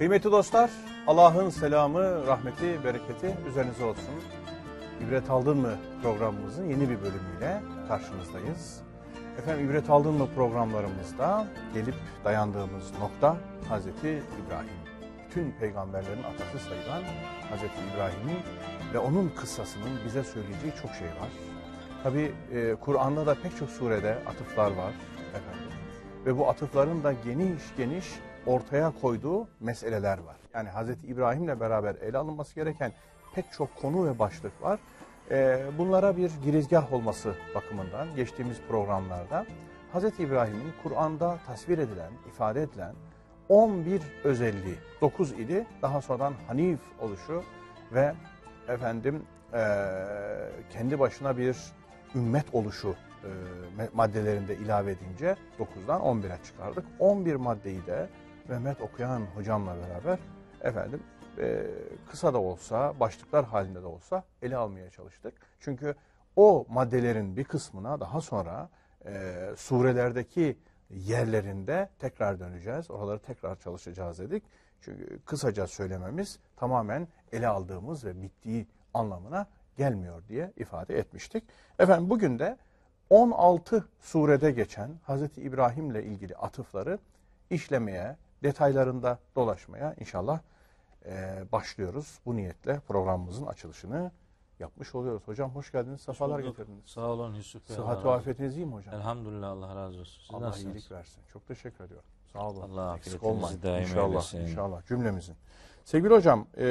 Kıymetli dostlar, Allah'ın selamı, rahmeti, bereketi üzerinize olsun. İbret aldın mı programımızın yeni bir bölümüyle karşınızdayız. Efendim İbret aldın mı programlarımızda gelip dayandığımız nokta Hazreti İbrahim. Bütün peygamberlerin atası sayılan Hazreti İbrahim'in ve onun kıssasının bize söyleyeceği çok şey var. Tabi e, Kur'an'da da pek çok surede atıflar var efendim. Ve bu atıfların da geniş geniş ortaya koyduğu meseleler var. Yani Hazreti İbrahim'le beraber ele alınması gereken pek çok konu ve başlık var. Ee, bunlara bir girizgah olması bakımından geçtiğimiz programlarda Hazreti İbrahim'in Kur'an'da tasvir edilen, ifade edilen 11 özelliği, 9 ili daha sonradan Hanif oluşu ve efendim eee, kendi başına bir ümmet oluşu eee, maddelerinde ilave edince 9'dan 11'e çıkardık. 11 maddeyi de Mehmet Okuyan hocamla beraber efendim e, kısa da olsa, başlıklar halinde de olsa ele almaya çalıştık. Çünkü o maddelerin bir kısmına daha sonra e, surelerdeki yerlerinde tekrar döneceğiz. Oraları tekrar çalışacağız dedik. Çünkü kısaca söylememiz tamamen ele aldığımız ve bittiği anlamına gelmiyor diye ifade etmiştik. Efendim bugün de 16 surede geçen Hazreti İbrahim'le ilgili atıfları işlemeye, detaylarında dolaşmaya inşallah e, başlıyoruz. Bu niyetle programımızın açılışını yapmış oluyoruz. Hocam hoş geldiniz, bulduk. getirdiniz. Sağ olun Yusuf Bey. Sıhhat ve afiyetiniz iyi mi hocam? Elhamdülillah Allah razı olsun. Siz Allah nasılsınız? iyilik versin. Çok teşekkür ediyorum. Sağ olun. Allah Eksik olmayın. daim İnşallah, eylesin. inşallah cümlemizin. Sevgili hocam, e,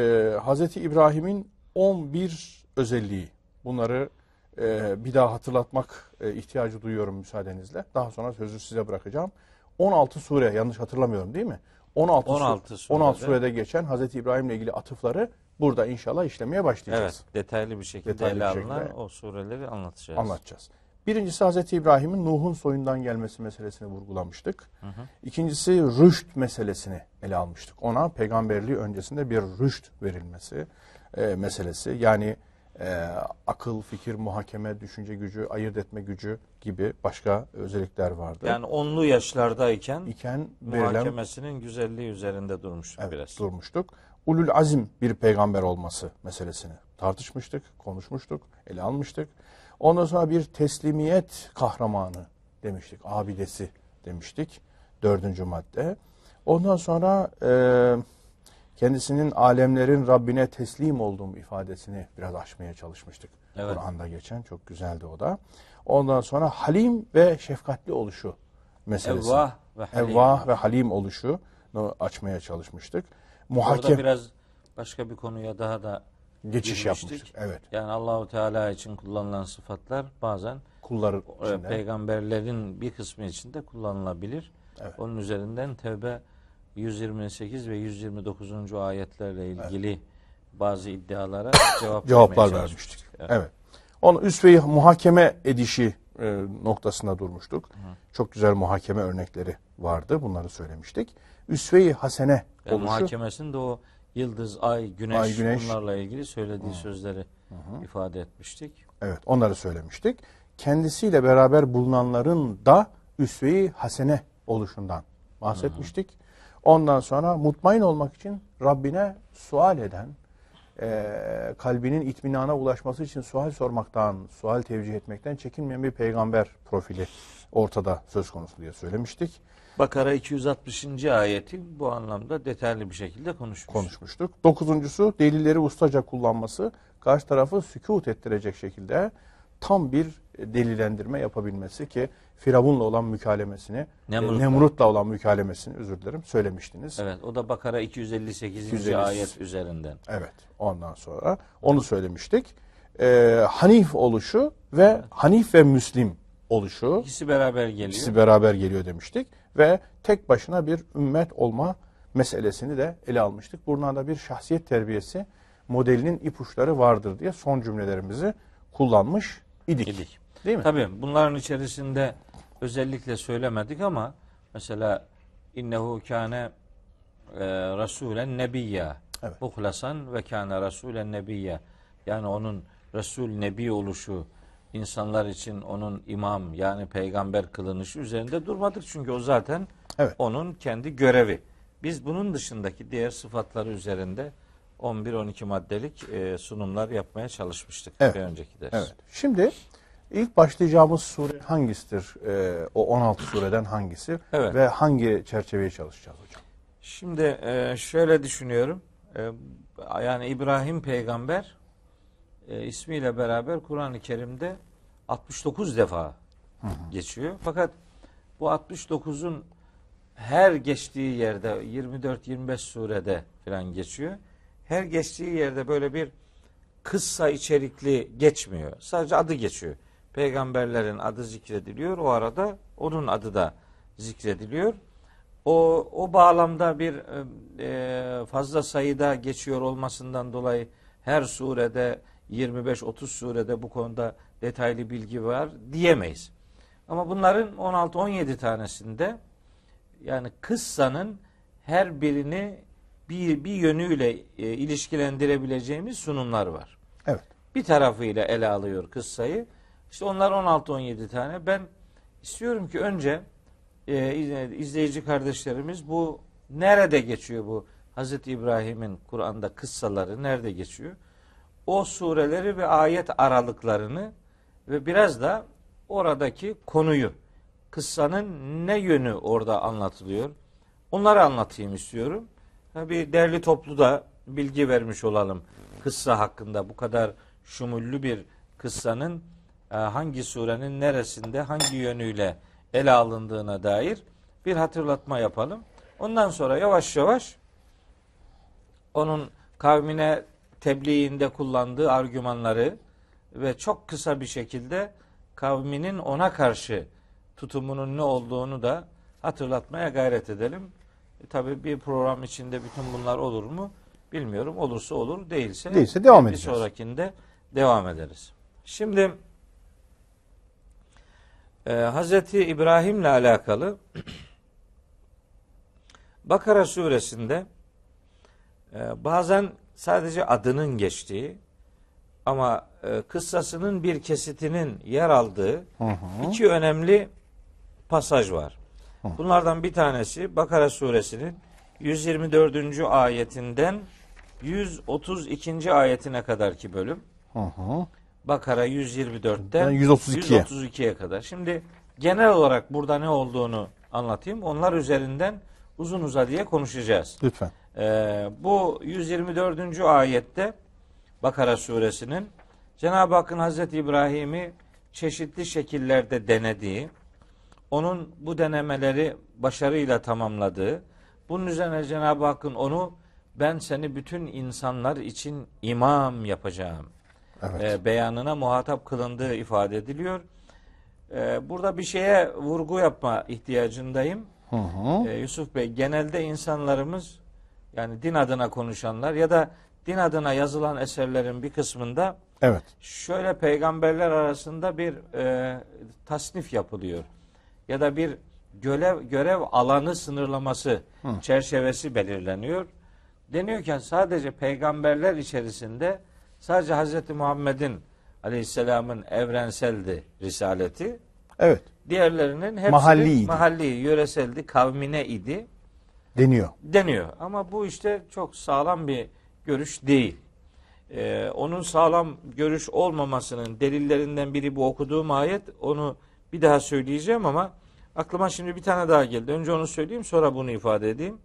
Hazreti İbrahim'in 11 özelliği. Bunları e, bir daha hatırlatmak e, ihtiyacı duyuyorum müsaadenizle. Daha sonra sözü size bırakacağım. 16 sure yanlış hatırlamıyorum değil mi? 16, 16 su- surede. 16 surede geçen Hazreti İbrahim'le ilgili atıfları burada inşallah işlemeye başlayacağız. Evet, detaylı bir şekilde Detaylı ele alınan şekilde o sureleri anlatacağız. anlatacağız. Birincisi Hazreti İbrahim'in Nuh'un soyundan gelmesi meselesini vurgulamıştık. Hı hı. İkincisi rüşt meselesini ele almıştık. Ona peygamberliği öncesinde bir rüşt verilmesi e, meselesi. Yani e, akıl, fikir, muhakeme, düşünce gücü, ayırt etme gücü gibi başka özellikler vardı. Yani onlu yaşlardayken İken verilen muhakemesinin güzelliği üzerinde durmuştuk evet, biraz. durmuştuk. Ulul azim bir peygamber olması meselesini tartışmıştık, konuşmuştuk, ele almıştık. Ondan sonra bir teslimiyet kahramanı demiştik, abidesi demiştik. Dördüncü madde. Ondan sonra e, kendisinin alemlerin Rabbine teslim olduğum ifadesini biraz aşmaya çalışmıştık. Evet. Kur'an'da geçen çok güzeldi o da. Ondan sonra halim ve şefkatli oluşu meselesi. Evvah ve halim. Evvah ve halim oluşu açmaya çalışmıştık. Orada Muhakem biraz başka bir konuya daha da geçiş girmiştik. yapmıştık. Evet. yani Allahu Teala için kullanılan sıfatlar bazen Kulları e, içinde. peygamberlerin bir kısmı için de kullanılabilir. Evet. Onun üzerinden Tevbe 128 ve 129. ayetlerle ilgili bazı iddialara cevap cevaplar vermiştik. Evet. Evet. Onu üsve-i muhakeme edişi e, noktasında durmuştuk. Çok güzel muhakeme örnekleri vardı. Bunları söylemiştik. Üsve-i hasene Yani oluşu. muhakemesinde o yıldız, ay, güneş, Ay, güneş. bunlarla ilgili söylediği sözleri ifade etmiştik. Evet, onları söylemiştik. Kendisiyle beraber bulunanların da üsve-i hasene oluşundan bahsetmiştik. Ondan sonra mutmain olmak için Rabbine sual eden, eee, kalbinin itminana ulaşması için sual sormaktan, sual tevcih etmekten çekinmeyen bir peygamber profili ortada söz konusu diye söylemiştik, Bakara 260. ayeti bu anlamda detaylı bir şekilde konuşmuş. konuşmuştuk. Dokuzuncusu delilleri ustaca kullanması, karşı tarafı sükut ettirecek şekilde tam bir delillendirme yapabilmesi ki Firavun'la olan mükalemesini, Nemrut'la. Nemrut'la olan mükalemesini özür dilerim söylemiştiniz. Evet, o da Bakara 258. 258. ayet üzerinden. Evet. Ondan sonra onu söylemiştik. Ee, Hanif oluşu ve Hanif ve Müslim oluşu İkisi beraber geliyor. ikisi beraber geliyor demiştik ve tek başına bir ümmet olma meselesini de ele almıştık. Buradan da bir şahsiyet terbiyesi modelinin ipuçları vardır diye son cümlelerimizi kullanmış idik. İdik. Değil mi? Tabii bunların içerisinde özellikle söylemedik ama mesela innehu kâne e, rasulen nebiyya. Evet. Muhlasan ve kâne rasulen nebiyya. Yani onun Resul Nebi oluşu, insanlar için onun imam yani peygamber kılınışı üzerinde durmadık. Çünkü o zaten Evet. onun kendi görevi. Biz bunun dışındaki diğer sıfatları üzerinde 11-12 maddelik e, sunumlar yapmaya çalışmıştık Evet. bir önceki ders. Evet. Şimdi ilk başlayacağımız sure hangisidir? Ee, o 16 sureden hangisi? Evet. Ve hangi çerçeveyi çalışacağız hocam? Şimdi e, şöyle düşünüyorum. E, yani İbrahim peygamber e, ismiyle beraber Kur'an-ı Kerim'de 69 defa geçiyor. Fakat bu 69'un her geçtiği yerde 24-25 surede falan geçiyor. Her geçtiği yerde böyle bir kıssa içerikli geçmiyor. Sadece adı geçiyor. Peygamberlerin adı zikrediliyor. O arada onun adı da zikrediliyor. O o bağlamda bir e, fazla sayıda geçiyor olmasından dolayı her surede 25-30 surede bu konuda detaylı bilgi var diyemeyiz. Ama bunların 16-17 tanesinde yani kıssanın her birini bir, bir yönüyle e, ilişkilendirebileceğimiz sunumlar var. Evet. Bir tarafıyla ele alıyor kıssayı. İşte onlar 16-17 tane. Ben istiyorum ki önce e, izleyici kardeşlerimiz bu nerede geçiyor bu Hazreti İbrahim'in Kur'an'da kıssaları nerede geçiyor? O sureleri ve ayet aralıklarını ve biraz da oradaki konuyu kıssanın ne yönü orada anlatılıyor? Onları anlatayım istiyorum. Bir derli toplu da bilgi vermiş olalım kıssa hakkında. Bu kadar şumullü bir kıssanın e, hangi surenin neresinde hangi yönüyle ele alındığına dair bir hatırlatma yapalım. Ondan sonra yavaş yavaş onun kavmine tebliğinde kullandığı argümanları ve çok kısa bir şekilde kavminin ona karşı tutumunun ne olduğunu da hatırlatmaya gayret edelim. E, tabii bir program içinde bütün bunlar olur mu bilmiyorum. Olursa olur, değilse, Değilse devam bir edeceğiz. sonrakinde devam ederiz. Şimdi e, Hazreti İbrahim'le alakalı Bakara suresinde e, bazen sadece adının geçtiği ama e, kıssasının bir kesitinin yer aldığı Hı hı. iki önemli pasaj var. Bunlardan bir tanesi Bakara suresinin 124. ayetinden 132. ayetine kadarki bölüm. Hı hı. Bakara 124'ten Yani 132'ye. 132'ye kadar. Şimdi genel olarak burada ne olduğunu anlatayım. Onlar üzerinden uzun uzadıya konuşacağız. Lütfen. Ee, bu 124. ayette Bakara suresinin Cenab-ı Hakk'ın Hazreti İbrahim'i çeşitli şekillerde denediği, onun bu denemeleri başarıyla tamamladığı, bunun üzerine Cenab-ı Hakk'ın onu ben seni bütün insanlar için imam yapacağım Evet. e, beyanına muhatap kılındığı ifade ediliyor. E, burada bir şeye vurgu yapma ihtiyacındayım. Hı hı. E, Yusuf Bey genelde insanlarımız yani din adına konuşanlar ya da din adına yazılan eserlerin bir kısmında Evet. şöyle peygamberler arasında bir e, tasnif yapılıyor. Ya da bir görev, görev alanı sınırlaması çerçevesi belirleniyor. Deniyor ki sadece peygamberler içerisinde sadece Hz. Muhammed'in aleyhisselamın evrenseldi risaleti. Evet. Diğerlerinin hepsi Mahalliydi. mahalli, yöreseldi, kavmine idi Deniyor. deniyor. Ama bu işte çok sağlam bir görüş değil. Ee, onun sağlam görüş olmamasının delillerinden biri bu okuduğum ayet. Onu bir daha söyleyeceğim ama aklıma şimdi bir tane daha geldi. Önce onu söyleyeyim sonra bunu ifade edeyim.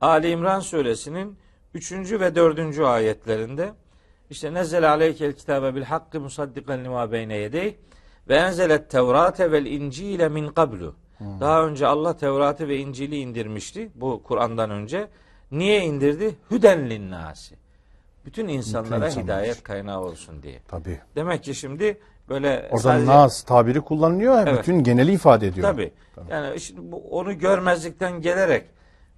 Ali İmran suresinin 3. ve 4. ayetlerinde işte nezzel aleykel kitabe bil hakkı musaddikan lima beyne yedeyh ve enzelet tevrate vel incile min qablu. Daha önce Allah Tevrat'ı ve İncil'i indirmişti bu Kur'an'dan önce. Niye indirdi? Hüden linnâsi. Bütün insanlara insanlar. hidayet kaynağı olsun diye. Tabii. Demek ki şimdi böyle Orada sadece- nas tabiri kullanılıyor. Evet. Bütün geneli ifade ediyor. Tabii. Yani şimdi bu, onu görmezlikten gelerek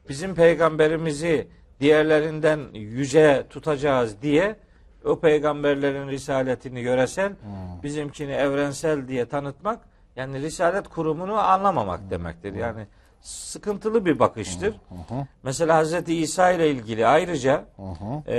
bizim peygamberimizi diğerlerinden yüce tutacağız diye o peygamberlerin risaletini yöresel, bizimkini evrensel diye tanıtmak yani risalet kurumunu anlamamak demektir. Yani sıkıntılı bir bakıştır. Mesela Hazreti İsa ile ilgili ayrıca e,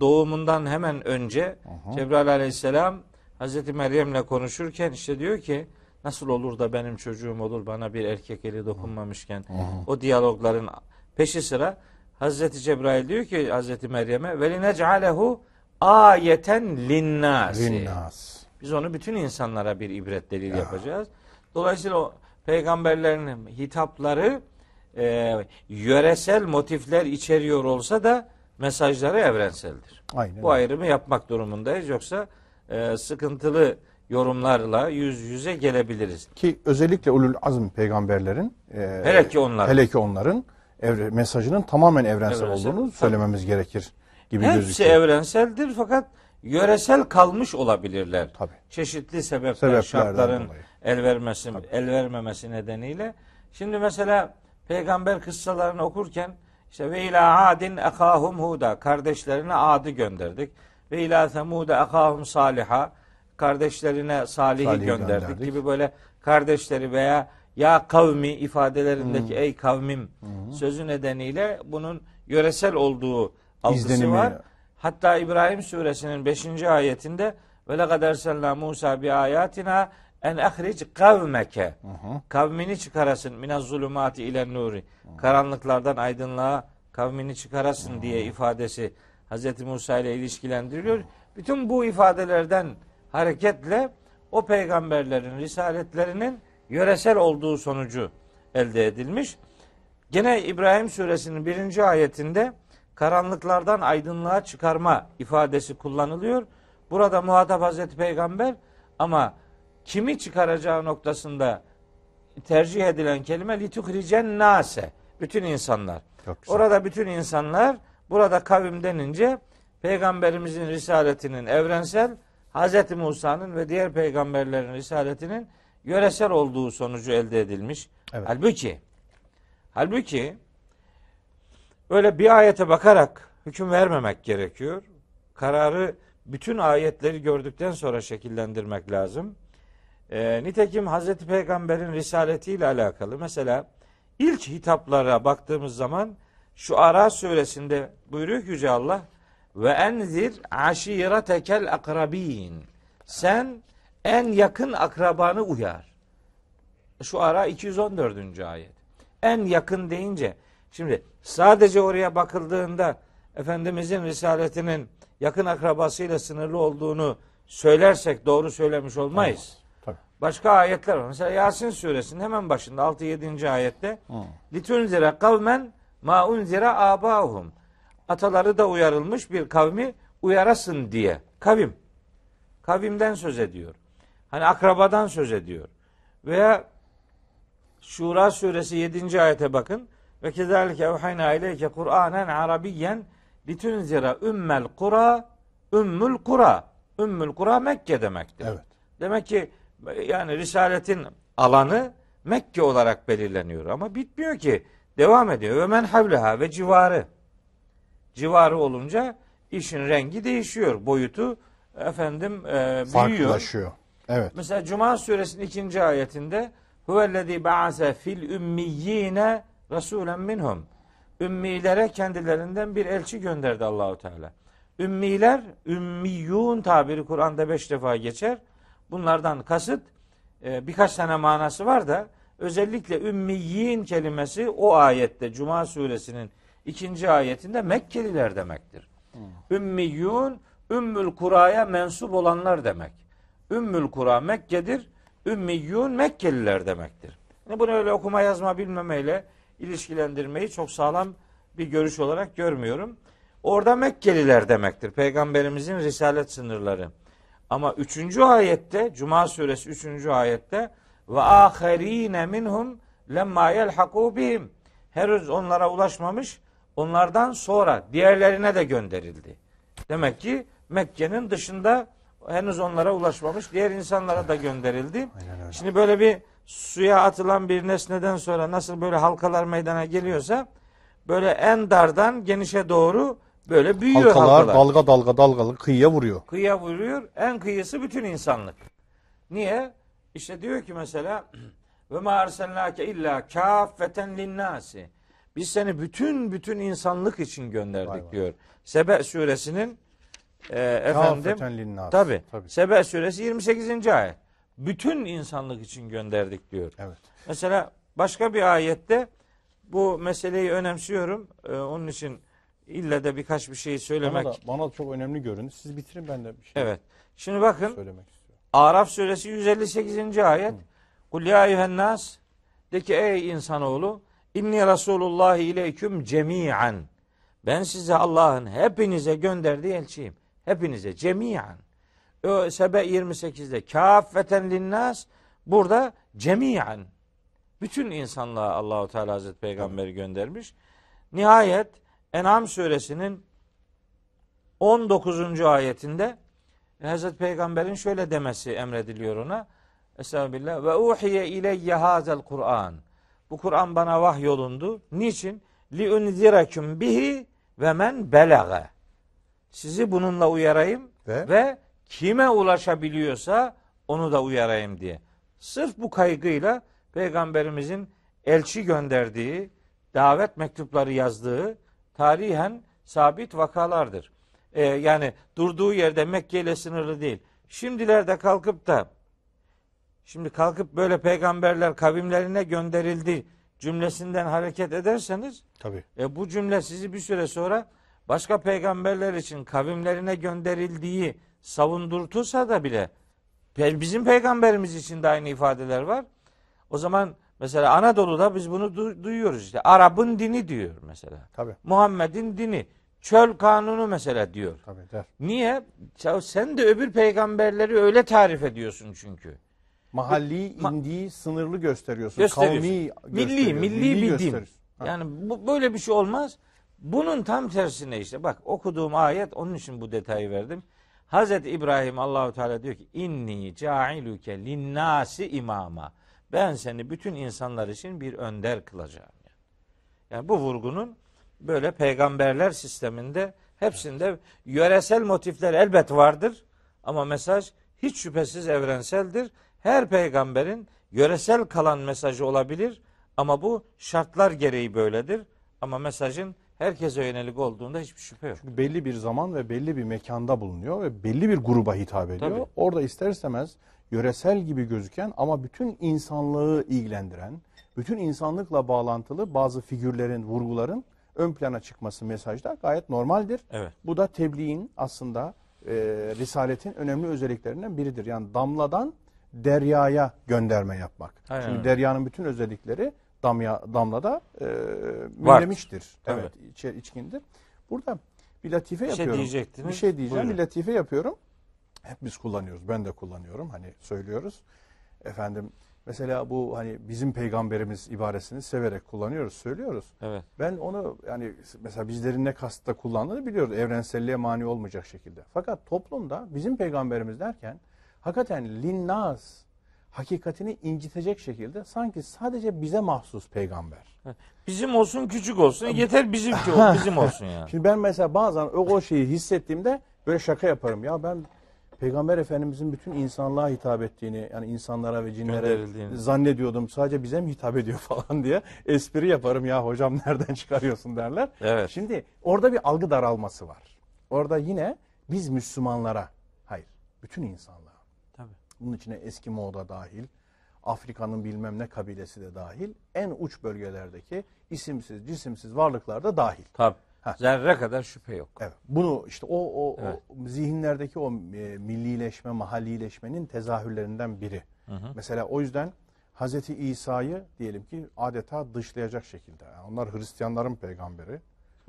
doğumundan hemen önce Cebrail aleyhisselam Hazreti Meryem'le konuşurken işte diyor ki nasıl olur da benim çocuğum olur bana bir erkek eli dokunmamışken o diyalogların peşi sıra Hazreti Cebrail diyor ki Hazreti Meryem'e ve linec'alehu ayeten linnasi. Linnas. Biz onu bütün insanlara bir ibret delil yapacağız. Dolayısıyla o peygamberlerin hitapları e, yöresel motifler içeriyor olsa da mesajları evrenseldir. Aynen. Bu ayrımı yapmak durumundayız. Yoksa e, sıkıntılı yorumlarla yüz yüze gelebiliriz. Ki özellikle ulul azm peygamberlerin e, Hele ki onların. hele ki onların evre, mesajının tamamen evrensel, Evrensel, olduğunu tabii. söylememiz gerekir gibi Hepsi gözüküyor. evrenseldir fakat yöresel kalmış olabilirler. Tabii. Çeşitli sebepler, Sebeplerden şartların dolayı. el vermesi, el vermemesi nedeniyle. Şimdi mesela peygamber kıssalarını okurken işte ve ila adin ekahum huda kardeşlerine adı gönderdik. Ve ila semude ekahum saliha kardeşlerine Salih'i Salih'i gönderdik, gönderdik. gibi böyle kardeşleri veya ya kavmi ifadelerindeki Hmm. ey kavmim sözü nedeniyle bunun yöresel olduğu algısı İzlenimi- var. Hatta İbrahim suresinin 5. ayetinde ve lekad erselna Musa bi ayatina en ahric kavmeke. Kavmini çıkarasın minaz zulumati ile nuri. Karanlıklardan aydınlığa kavmini çıkarasın diye ifadesi Hz. Musa ile ilişkilendiriliyor. Bütün bu ifadelerden hareketle o peygamberlerin risaletlerinin yöresel olduğu sonucu elde edilmiş. Gene İbrahim suresinin birinci ayetinde karanlıklardan aydınlığa çıkarma ifadesi kullanılıyor. Burada muhatap Hazreti Peygamber ama kimi çıkaracağı noktasında tercih edilen kelime lituhricen nase. Bütün insanlar. Orada bütün insanlar burada kavim denince peygamberimizin risaletinin evrensel Hz. Musa'nın ve diğer peygamberlerin risaletinin yöresel olduğu sonucu elde edilmiş. Evet. Halbuki halbuki öyle bir ayete bakarak hüküm vermemek gerekiyor. Kararı bütün ayetleri gördükten sonra şekillendirmek lazım. Ee, nitekim Hazreti Peygamber'in risaletiyle alakalı mesela ilk hitaplara baktığımız zaman şu Ara suresinde buyuruyor Yüce Allah ve enzir aşiretekel akrabin sen en yakın akrabanı uyar. Şu ara 214. ayet. En yakın deyince şimdi sadece oraya bakıldığında Efendimizin risaletinin yakın akrabasıyla sınırlı olduğunu söylersek doğru söylemiş olmayız. Başka ayetler var. Mesela Yasin suresinin hemen başında 6-7. ayette litunzire kavmen ma unzire abahum ataları da uyarılmış bir kavmi uyarasın diye. Kavim. Kavimden söz ediyor. Hani akrabadan söz ediyor. Veya Şura suresi 7. ayete bakın. Ve kezalike evhayna ileyke Kur'anen Arabiyyen litunzira ümmel kura ümmül kura. Ümmül kura Mekke demektir. Evet. Demek ki yani risaletin alanı Mekke olarak belirleniyor ama bitmiyor ki. Devam ediyor. Ve men havleha ve civarı. Civarı olunca işin rengi değişiyor. Boyutu efendim e, büyüyor. Farklılaşıyor. Evet. Mesela Cuma suresinin ikinci ayetinde huvellezî ba'ase fil ümmiyyine rasulen minhum. Ümmilere kendilerinden bir elçi gönderdi Allahu Teala. Ümmiler, ümmiyun tabiri Kur'an'da beş defa geçer. Bunlardan kasıt e, birkaç tane manası var da özellikle ümmiyin kelimesi o ayette Cuma suresinin ikinci ayetinde Mekkeliler demektir. Ümmiyun, Ümmül Kura'ya mensup olanlar demek. Ümmül Kura Mekke'dir. Ümmiyun Mekkeliler demektir. Yani bunu öyle okuma yazma bilmemeyle ilişkilendirmeyi çok sağlam bir görüş olarak görmüyorum. Orada Mekkeliler demektir. Peygamberimizin risalet sınırları. Ama üçüncü ayette, Cuma suresi üçüncü ayette ve aherine minhum lemma yelhaku bihim. Henüz onlara ulaşmamış, onlardan sonra diğerlerine de gönderildi. Demek ki Mekke'nin dışında henüz onlara ulaşmamış diğer insanlara da gönderildi. Şimdi böyle bir suya atılan bir nesneden sonra nasıl böyle halkalar meydana geliyorsa böyle en dardan genişe doğru böyle büyüyor Halkalar, halkalar. dalga dalga dalgalı kıyıya vuruyor. Kıyıya vuruyor. En kıyısı bütün insanlık. Niye? İşte diyor ki mesela ve ma arsalnake illa kâffeten linnâsi. Biz seni bütün bütün insanlık için gönderdik Vay vay. diyor. Sebe suresinin e, efendim tabi. Sebe suresi 28. ayet. bütün insanlık için gönderdik diyor. Evet. Mesela başka bir ayette bu meseleyi önemsiyorum. Ee, onun için ille de birkaç bir şey söylemek. Bana da, bana da çok önemli göründü. Siz bitirin ben de bir şey Evet. Şimdi bakın söylemek. Araf suresi 158. ayet. Kul ya eyyühen nas de ki ey insanoğlu inni Resulullah ileyküm cemiyen. Ben size Allah'ın hepinize gönderdiği elçiyim. Hepinize cemiyen. Sebe 28'de kâffeten linnas burada cemiyen. Bütün insanlığa Allahu Teala Hazreti Peygamberi göndermiş. Nihayet En'am suresinin 19. ayetinde Hazreti Peygamber'in şöyle demesi emrediliyor ona. Estağfirullah. Ve uhiye ileyye hazel Kur'an. Bu Kur'an bana vahyolundu. Niçin? Li unziraküm bihi ve men belage. Sizi bununla uyarayım Ve? ve kime ulaşabiliyorsa onu da uyarayım diye. Sırf bu kaygıyla Peygamberimizin elçi gönderdiği, davet mektupları yazdığı tarihen sabit vakalardır. Ee, yani durduğu yerde Mekke ile sınırlı değil. Şimdilerde kalkıp da şimdi kalkıp böyle peygamberler kavimlerine gönderildi cümlesinden hareket ederseniz Tabii. e, bu cümle sizi bir süre sonra başka peygamberler için kavimlerine gönderildiği savundurtursa da bile bizim peygamberimiz için de aynı ifadeler var. O zaman mesela Anadolu'da biz bunu du- duyuyoruz işte. Arap'ın dini diyor mesela. Tabii. Muhammed'in dini. Çöl kanunu mesela diyor. Tabii der. Niye? Ya sen de öbür peygamberleri öyle tarif ediyorsun çünkü. Mahalli, Ma- indiği sınırlı gösteriyorsun. Gösteriyorsun. Kavmi Milli, gösteriyorsun. milli bir din. Yani bu, böyle bir şey olmaz. Bunun tam tersine işte bak okuduğum ayet onun için bu detayı verdim. Hazreti İbrahim Allahu Teala diyor ki inni cailuke linnasi imama. Ben seni bütün insanlar için bir önder kılacağım. Yani, yani bu vurgunun böyle peygamberler sisteminde hepsinde yöresel motifler elbet vardır ama mesaj hiç şüphesiz evrenseldir. Her peygamberin yöresel kalan mesajı olabilir ama bu şartlar gereği böyledir. Ama mesajın herkese yönelik olduğunda hiçbir şüphe yok. Çünkü belli bir zaman ve belli bir mekanda bulunuyor ve belli bir gruba hitap ediyor. Tabii. Orada ister istemez yöresel gibi gözüken ama bütün insanlığı ilgilendiren, bütün insanlıkla bağlantılı bazı figürlerin, vurguların ön plana çıkması mesajda gayet normaldir. Evet. Bu da tebliğin aslında e, risaletin önemli özelliklerinden biridir. Yani damladan deryaya gönderme yapmak. Aynen Çünkü deryanın bütün özellikleri damya, damlada e, münlemiştir. Tabii. Evet, içe- içkindir. Burada bir latife Bir şey yapıyorum. diyecektiniz. Bir şey diyeceğim. Buyurun. Bir latife yapıyorum. Hep biz kullanıyoruz. Ben de kullanıyorum. Hani söylüyoruz. Efendim mesela bu hani bizim peygamberimiz ibaresini severek kullanıyoruz, söylüyoruz. Evet. Ben onu yani mesela bizlerin ne kasıtla kullandığını biliyoruz. Evrenselliğe mani olmayacak şekilde. Fakat toplumda bizim peygamberimiz derken hakikaten linnas hakikatini incitecek şekilde sanki sadece bize mahsus peygamber. Bizim olsun küçük olsun yeter bizimki ol, bizim olsun yani. Şimdi ben mesela bazen o, o şeyi hissettiğimde böyle şaka yaparım. Ya ben Peygamber Efendimizin bütün insanlığa hitap ettiğini yani insanlara ve cinlere zannediyordum. Sadece bize mi hitap ediyor falan diye espri yaparım. Ya hocam nereden çıkarıyorsun derler. Evet. Şimdi orada bir algı daralması var. Orada yine biz Müslümanlara, hayır bütün insanlığa. Tabii. Bunun içine Eskimo da dahil, Afrika'nın bilmem ne kabilesi de dahil, en uç bölgelerdeki isimsiz, cisimsiz varlıklar da dahil. Tabii. Ha. Zerre kadar şüphe yok. Evet. Bunu işte o, o, Evet. o zihinlerdeki o e, millileşme, mahallileşmenin tezahürlerinden biri. Mesela o yüzden Hazreti İsa'yı diyelim ki adeta dışlayacak şekilde. Yani onlar Hristiyanların peygamberi.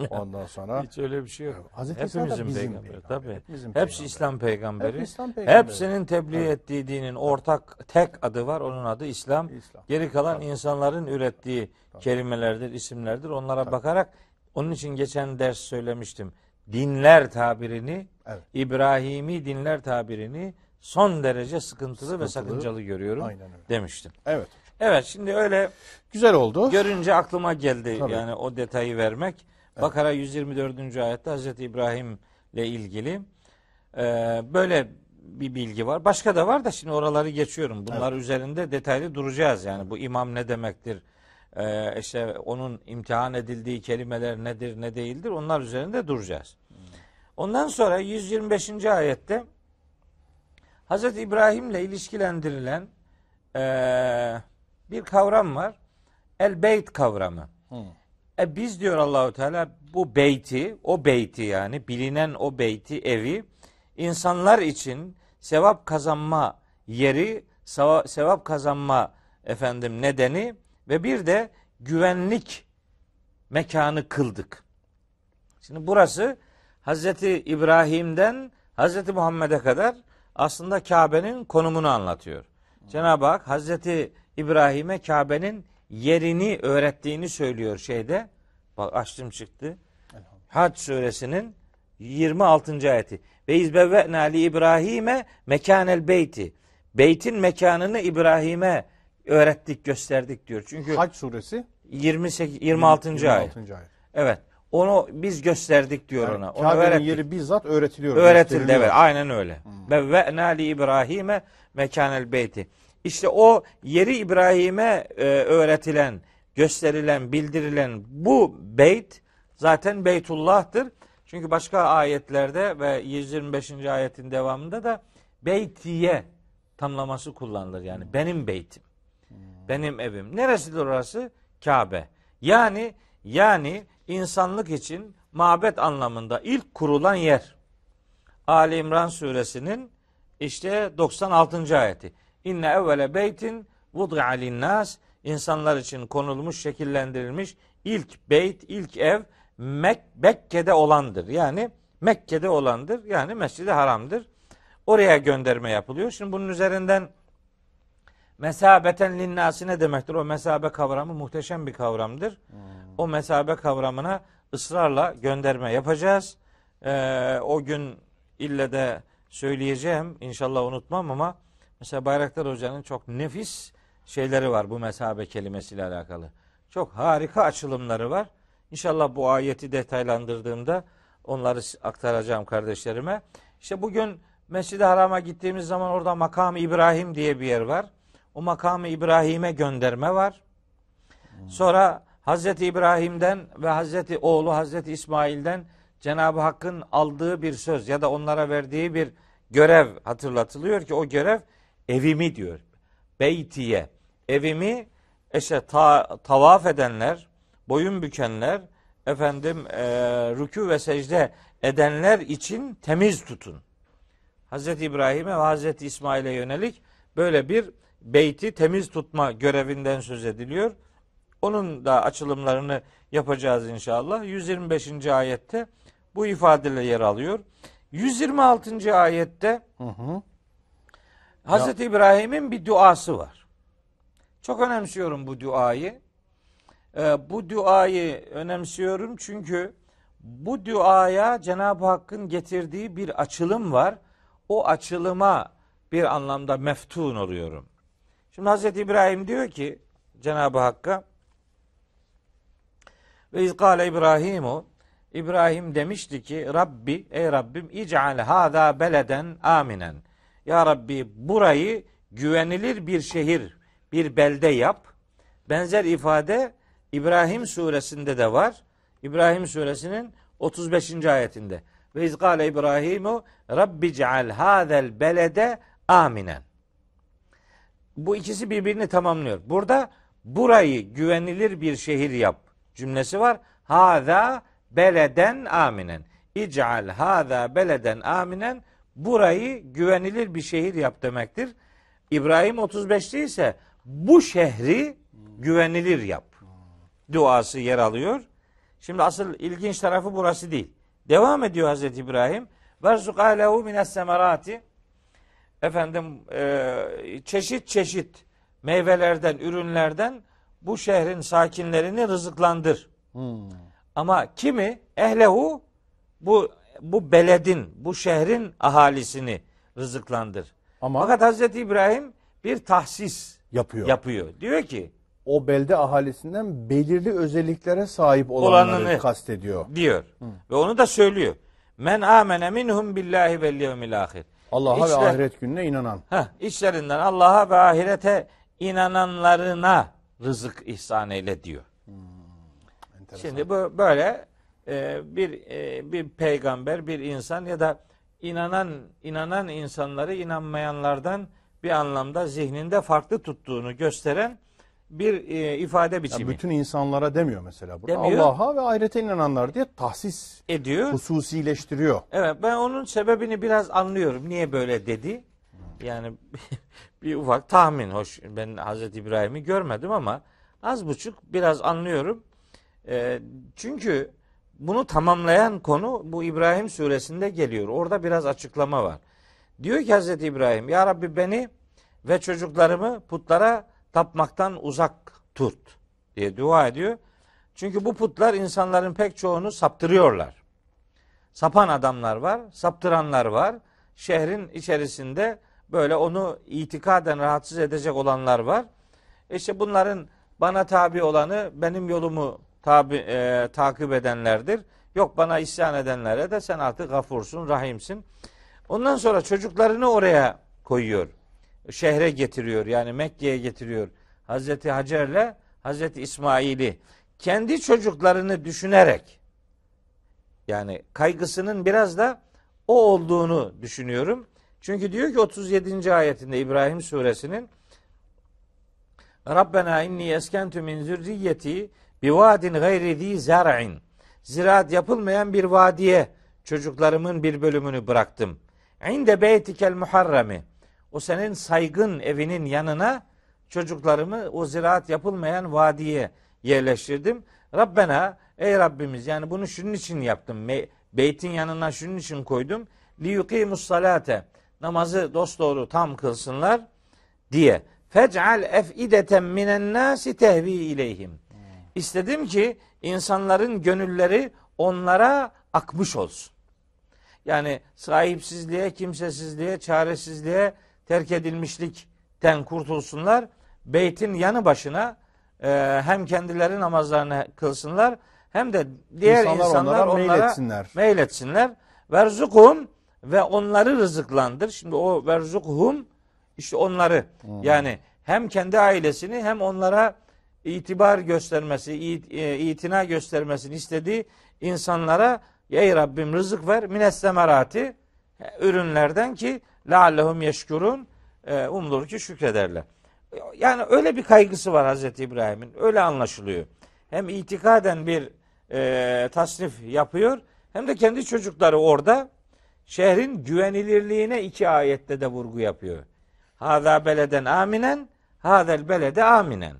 Ondan sonra Hiç öyle bir şey yok. Hazreti İsa da Hepimizin bizim peygamberi. peygamber, Tabii. hepimizin Hepsi peygamberi. İslam peygamberi. Hep İslam peygamberi. Hepsinin tebliğ ettiği dinin ortak tek adı var. Onun adı İslam. İslam. Geri kalan insanların ürettiği kelimelerdir, isimlerdir. Onlara bakarak onun için geçen ders söylemiştim. Dinler tabirini, Evet. İbrahimi dinler tabirini son derece sıkıntılı, ve Sıkıntılı. sakıncalı görüyorum Aynen öyle. demiştim. Evet. Evet şimdi öyle Güzel oldu. görünce aklıma geldi Tabii. yani o detayı vermek. Bakara 124. ayette Hazreti İbrahim ile ilgili e, böyle bir bilgi var. Başka da var da şimdi oraları geçiyorum. Bunlar üzerinde detaylı duracağız yani bu imam ne demektir? E, işte onun imtihan edildiği kelimeler nedir ne değildir onlar üzerinde duracağız. Ondan sonra 125. ayette Hazreti İbrahim'le ilişkilendirilen eee, bir kavram var. El beyt kavramı. E biz diyor Allahu Teala bu beyti, o beyti yani bilinen o beyti, evi insanlar için sevap kazanma yeri, seva- sevap kazanma efendim nedeni ve bir de güvenlik mekanı kıldık. Şimdi burası Hazreti İbrahim'den Hazreti Muhammed'e kadar aslında Kabe'nin konumunu anlatıyor. Cenab-ı Hak Hazreti İbrahim'e Kabe'nin yerini öğrettiğini söylüyor şeyde. Bak açtım çıktı. Hac suresinin 26. ayeti. Ve izbevve'na li İbrahim'e mekanel beyti. Beytin mekanını İbrahim'e öğrettik, gösterdik diyor. Çünkü Hac suresi 28 26. ayet. 26. ayet. Evet. Onu biz gösterdik diyor Yani ona. Onu öğrettik. yeri bizzat öğretiliyor. Öğretildi evet aynen öyle. Ve ve'na li İbrahim'e mekanel beyti. İşte o yeri İbrahim'e e, öğretilen, gösterilen, bildirilen bu beyt zaten Beytullah'tır. Çünkü başka ayetlerde ve 125. ayetin devamında da beytiye tamlaması kullanılır. Yani benim beytim. Benim evim. Neresidir orası? Kabe. Yani yani insanlık için mabet anlamında ilk kurulan yer. Ali İmran suresinin işte 96. ayeti. İnne evvele beytin vud'a linnas insanlar için konulmuş, şekillendirilmiş ilk beyt, ilk ev Mek Mekke'de olandır. Yani Mekke'de olandır. Yani Mescid-i Haram'dır. Oraya gönderme yapılıyor. Şimdi bunun üzerinden mesabeten linnası ne demektir? O mesabe kavramı muhteşem bir kavramdır. O mesabe kavramına ısrarla gönderme yapacağız. Ee, o gün ille de söyleyeceğim. İnşallah unutmam ama mesela Bayraktar Hoca'nın çok nefis şeyleri var bu mesabe kelimesiyle alakalı. Çok harika açılımları var. İnşallah bu ayeti detaylandırdığımda onları aktaracağım kardeşlerime. İşte bugün Mescid-i Haram'a gittiğimiz zaman orada makam İbrahim diye bir yer var. O makamı İbrahim'e gönderme var. Sonra Hazreti İbrahim'den ve Hazreti oğlu Hazreti İsmail'den Cenab-ı Hakk'ın aldığı bir söz ya da onlara verdiği bir görev hatırlatılıyor ki o görev evimi diyor. Beytiye. Evimi işte ta, tavaf edenler, boyun bükenler, efendim e, rükû ve secde edenler için temiz tutun. Hazreti İbrahim'e ve Hazreti İsmail'e yönelik böyle bir beyti temiz tutma görevinden söz ediliyor. Onun da açılımlarını yapacağız inşallah. 125. ayette bu ifadeler yer alıyor. 126. ayette Hı hı. Hazreti İbrahim'in bir duası var. Çok önemsiyorum bu duayı. Ee, bu duayı önemsiyorum çünkü bu duaya Cenab-ı Hakk'ın getirdiği bir açılım var. O açılıma bir anlamda meftun oluyorum. Şimdi Hazreti İbrahim diyor ki Cenab-ı Hakk'a ve izgale İbrahimu İbrahim demişti ki Rabbi ey Rabbim ic'al hâzâ beleden aminen. Ya Rabbi burayı güvenilir bir şehir, bir belde yap. Benzer ifade İbrahim suresinde de var. İbrahim suresinin 35. ayetinde. Ve izgale İbrahimu Rabbi ceal hâzel belede aminen. Bu ikisi birbirini tamamlıyor. Burada burayı güvenilir bir şehir yap cümlesi var. Hâzâ beleden aminen. İc'al hâzâ beleden aminen. Burayı güvenilir bir şehir yap demektir. İbrahim 35'te ise bu şehri güvenilir yap. Duası yer alıyor. Şimdi asıl ilginç tarafı burası değil. Devam ediyor Hazreti İbrahim. Verzuk alehu mines semerati. Efendim e, çeşit çeşit meyvelerden, ürünlerden bu şehrin sakinlerini rızıklandır. Hmm. Ama kimi? Ehlehu bu bu beledin, bu şehrin ahalisini rızıklandır. Ama Fakat Hazreti İbrahim bir tahsis yapıyor. yapıyor. Diyor ki O belde ahalisinden belirli özelliklere sahip olanları Olanını- kastediyor. diyor. Ve onu da söylüyor. Men amene minhum billahi vel yevmil ahir. Allah'a İşte- ve ahiret gününe inanan. Heh, içlerinden Allah'a ve ahirete inananlarına rızık ihsan eyle diyor. Enteresan. Şimdi bu böyle e, bir e, bir peygamber, bir insan ya da inanan inanan insanları inanmayanlardan bir anlamda zihninde farklı tuttuğunu gösteren bir e, ifade biçimi bütün insanlara demiyor mesela burada. Demiyor. Allah'a ve ahirete inananlar diye tahsis, ediyor. hususileştiriyor. Evet ben onun sebebini biraz anlıyorum. Niye böyle dedi? Yani bir ufak tahmin hoş. Ben Hazreti İbrahim'i görmedim ama az buçuk biraz anlıyorum. Ee, çünkü bunu tamamlayan konu bu İbrahim suresinde geliyor. Orada biraz açıklama var. Diyor ki Hazreti İbrahim Ya Rabbi beni ve çocuklarımı putlara tapmaktan uzak tut diye dua ediyor. Çünkü bu putlar insanların pek çoğunu saptırıyorlar sapan adamlar var, saptıranlar var. Şehrin içerisinde böyle onu itikaden rahatsız edecek olanlar var. İşte bunların bana tabi olanı benim yolumu tabi, e, takip edenlerdir. Yok bana isyan edenlere de sen artık gafursun, rahimsin. Ondan sonra çocuklarını oraya koyuyor. Şehre getiriyor yani Mekke'ye getiriyor. Hazreti Hacer'le Hazreti İsmail'i kendi çocuklarını düşünerek yani kaygısının biraz da o olduğunu düşünüyorum. Çünkü diyor ki 37. ayetinde İbrahim suresinin Rabbena inni eskentu min zürriyeti bi vadin gayri zi zar'in. Ziraat yapılmayan bir vadiye çocuklarımın bir bölümünü bıraktım. İnde beytikel muharremi. O senin saygın evinin yanına çocuklarımı o ziraat yapılmayan vadiye yerleştirdim. Rabbena ey Rabbimiz yani bunu şunun için yaptım. Beytin yanına şunun için koydum. Li yuqimus salate. Namazı dosdoğru tam kılsınlar diye. Fec'al ef'ideten minen nasi tehvi ileyhim. İstedim ki insanların gönülleri onlara akmış olsun. Yani sahipsizliğe, kimsesizliğe, çaresizliğe, terk edilmişlikten kurtulsunlar. Beytin yanı başına e, hem kendileri namazlarını kılsınlar hem de diğer İnsanlar insanlar, onlara onlara, meyletsinler. meyletsinler. Verzukum ve onları rızıklandır. Şimdi o verzukhum işte onları yani hem kendi ailesini hem onlara itibar göstermesi, e, itina göstermesini istediği insanlara ey Rabbim rızık ver mines semerati ürünlerden ki leallehum yeşkurun umulur ki şükrederler. Yani öyle bir kaygısı var Hazreti İbrahim'in. Öyle anlaşılıyor. Hem itikaden bir e, tasnif yapıyor hem de kendi çocukları orada şehrin güvenilirliğine iki ayette de vurgu yapıyor. Hâzâ beleden aminen, hâzel belede aminen.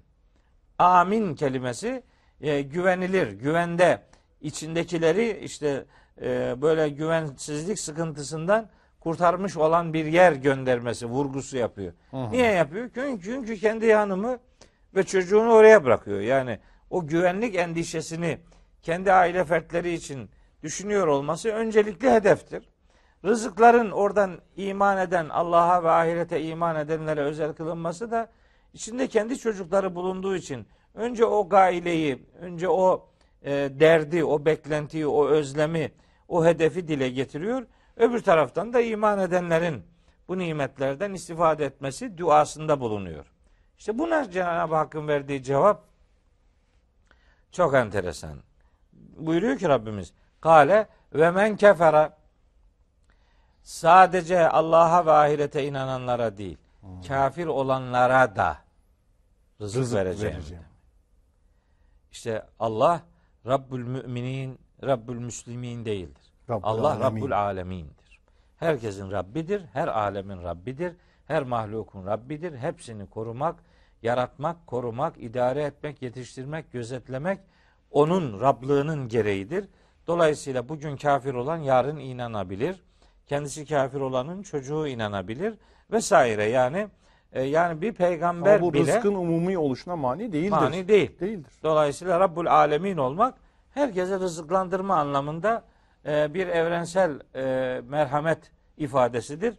Amin kelimesi e, güvenilir, güvende içindekileri işte e, böyle güvensizlik sıkıntısından kurtarmış olan bir yer göndermesi vurgusu yapıyor. Niye yapıyor? Çünkü, çünkü kendi hanımı ve çocuğunu oraya bırakıyor. Yani o güvenlik endişesini kendi aile fertleri için düşünüyor olması öncelikli hedeftir. Rızıkların oradan iman eden, Allah'a ve ahirete iman edenlere özel kılınması da içinde kendi çocukları bulunduğu için önce o gaileyi, önce o e, derdi, o beklentiyi, o özlemi, o hedefi dile getiriyor. Öbür taraftan da iman edenlerin bu nimetlerden istifade etmesi duasında bulunuyor. İşte buna Cenab-ı Hakk'ın verdiği cevap çok enteresan. Buyuruyor ki Rabbimiz Kale ve men kefere sadece Allah'a ve ahirete inananlara değil kafir olanlara da rızık, Rızık vereceğim. vereceğim. İşte Allah Rabbül Müminin, Rabbül Müslimin değildir. Rabbul Allah Alemin. Rabbul Alemin'dir. Herkesin Rabbidir, her alemin Rabbidir, her mahlukun Rabbidir. Hepsini korumak, yaratmak, korumak, idare etmek, yetiştirmek, gözetlemek onun Rablığının gereğidir. Dolayısıyla bugün kafir olan yarın inanabilir. Kendisi kafir olanın çocuğu inanabilir vesaire. Yani e, yani bir peygamber Ama bu bile rızkın umumi oluşuna mani değildir. mani değil. Değildir. Dolayısıyla Rabbul Alemin olmak herkese rızıklandırma anlamında bir evrensel e, merhamet ifadesidir.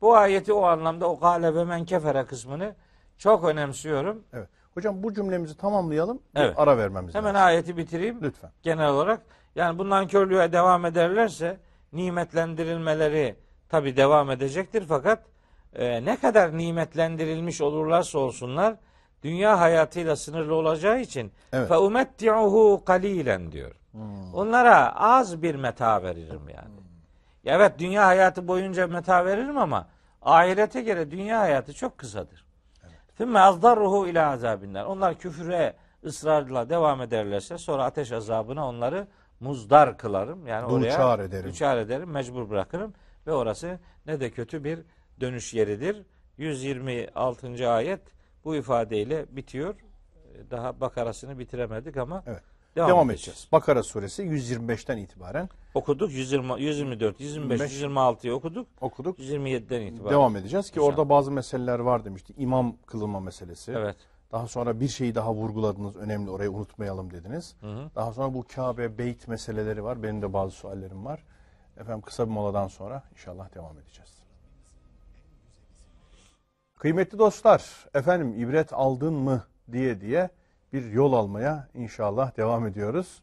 Bu ayeti o anlamda o gale ve men kefere kısmını çok önemsiyorum. Evet. Hocam bu cümlemizi tamamlayalım. Evet. ara vermemiz Hemen lazım. ayeti bitireyim Lütfen. genel olarak. Yani bundan körlüğe devam ederlerse nimetlendirilmeleri tabi devam edecektir fakat e, ne kadar nimetlendirilmiş olurlarsa olsunlar dünya hayatıyla sınırlı olacağı için Evet. fe umetti'uhu kalilen diyor. Onlara az bir meta veririm yani. Ya evet dünya hayatı boyunca meta veririm ama ahirete göre dünya hayatı çok kısadır. Fümme azdarruhu ila azabinden. Onlar küfüre ısrarla devam ederlerse sonra ateş azabına onları muzdar kılarım. Yani oraya Duçar ederim. düçar ederim, mecbur bırakırım ve orası ne de kötü bir dönüş yeridir. 126. ayet bu ifadeyle bitiyor. Daha bakarasını bitiremedik ama Evet. devam, Devam, edeceğiz. edeceğiz. Bakara suresi 125'ten itibaren Okuduk 120, 124, 125, 25. 126'yı okuduk. okuduk. 127'den itibaren. Devam edeceğiz ki orada bazı meseleler var demişti. İmam kılınma meselesi. Evet. Daha sonra bir şeyi daha vurguladınız. Önemli orayı unutmayalım dediniz. hı. Daha sonra bu Kabe, Beyt meseleleri var. Benim de bazı suallerim var. Efendim kısa bir moladan sonra inşallah devam edeceğiz. Kıymetli dostlar, efendim ibret aldın mı diye diye bir yol almaya inşallah devam ediyoruz.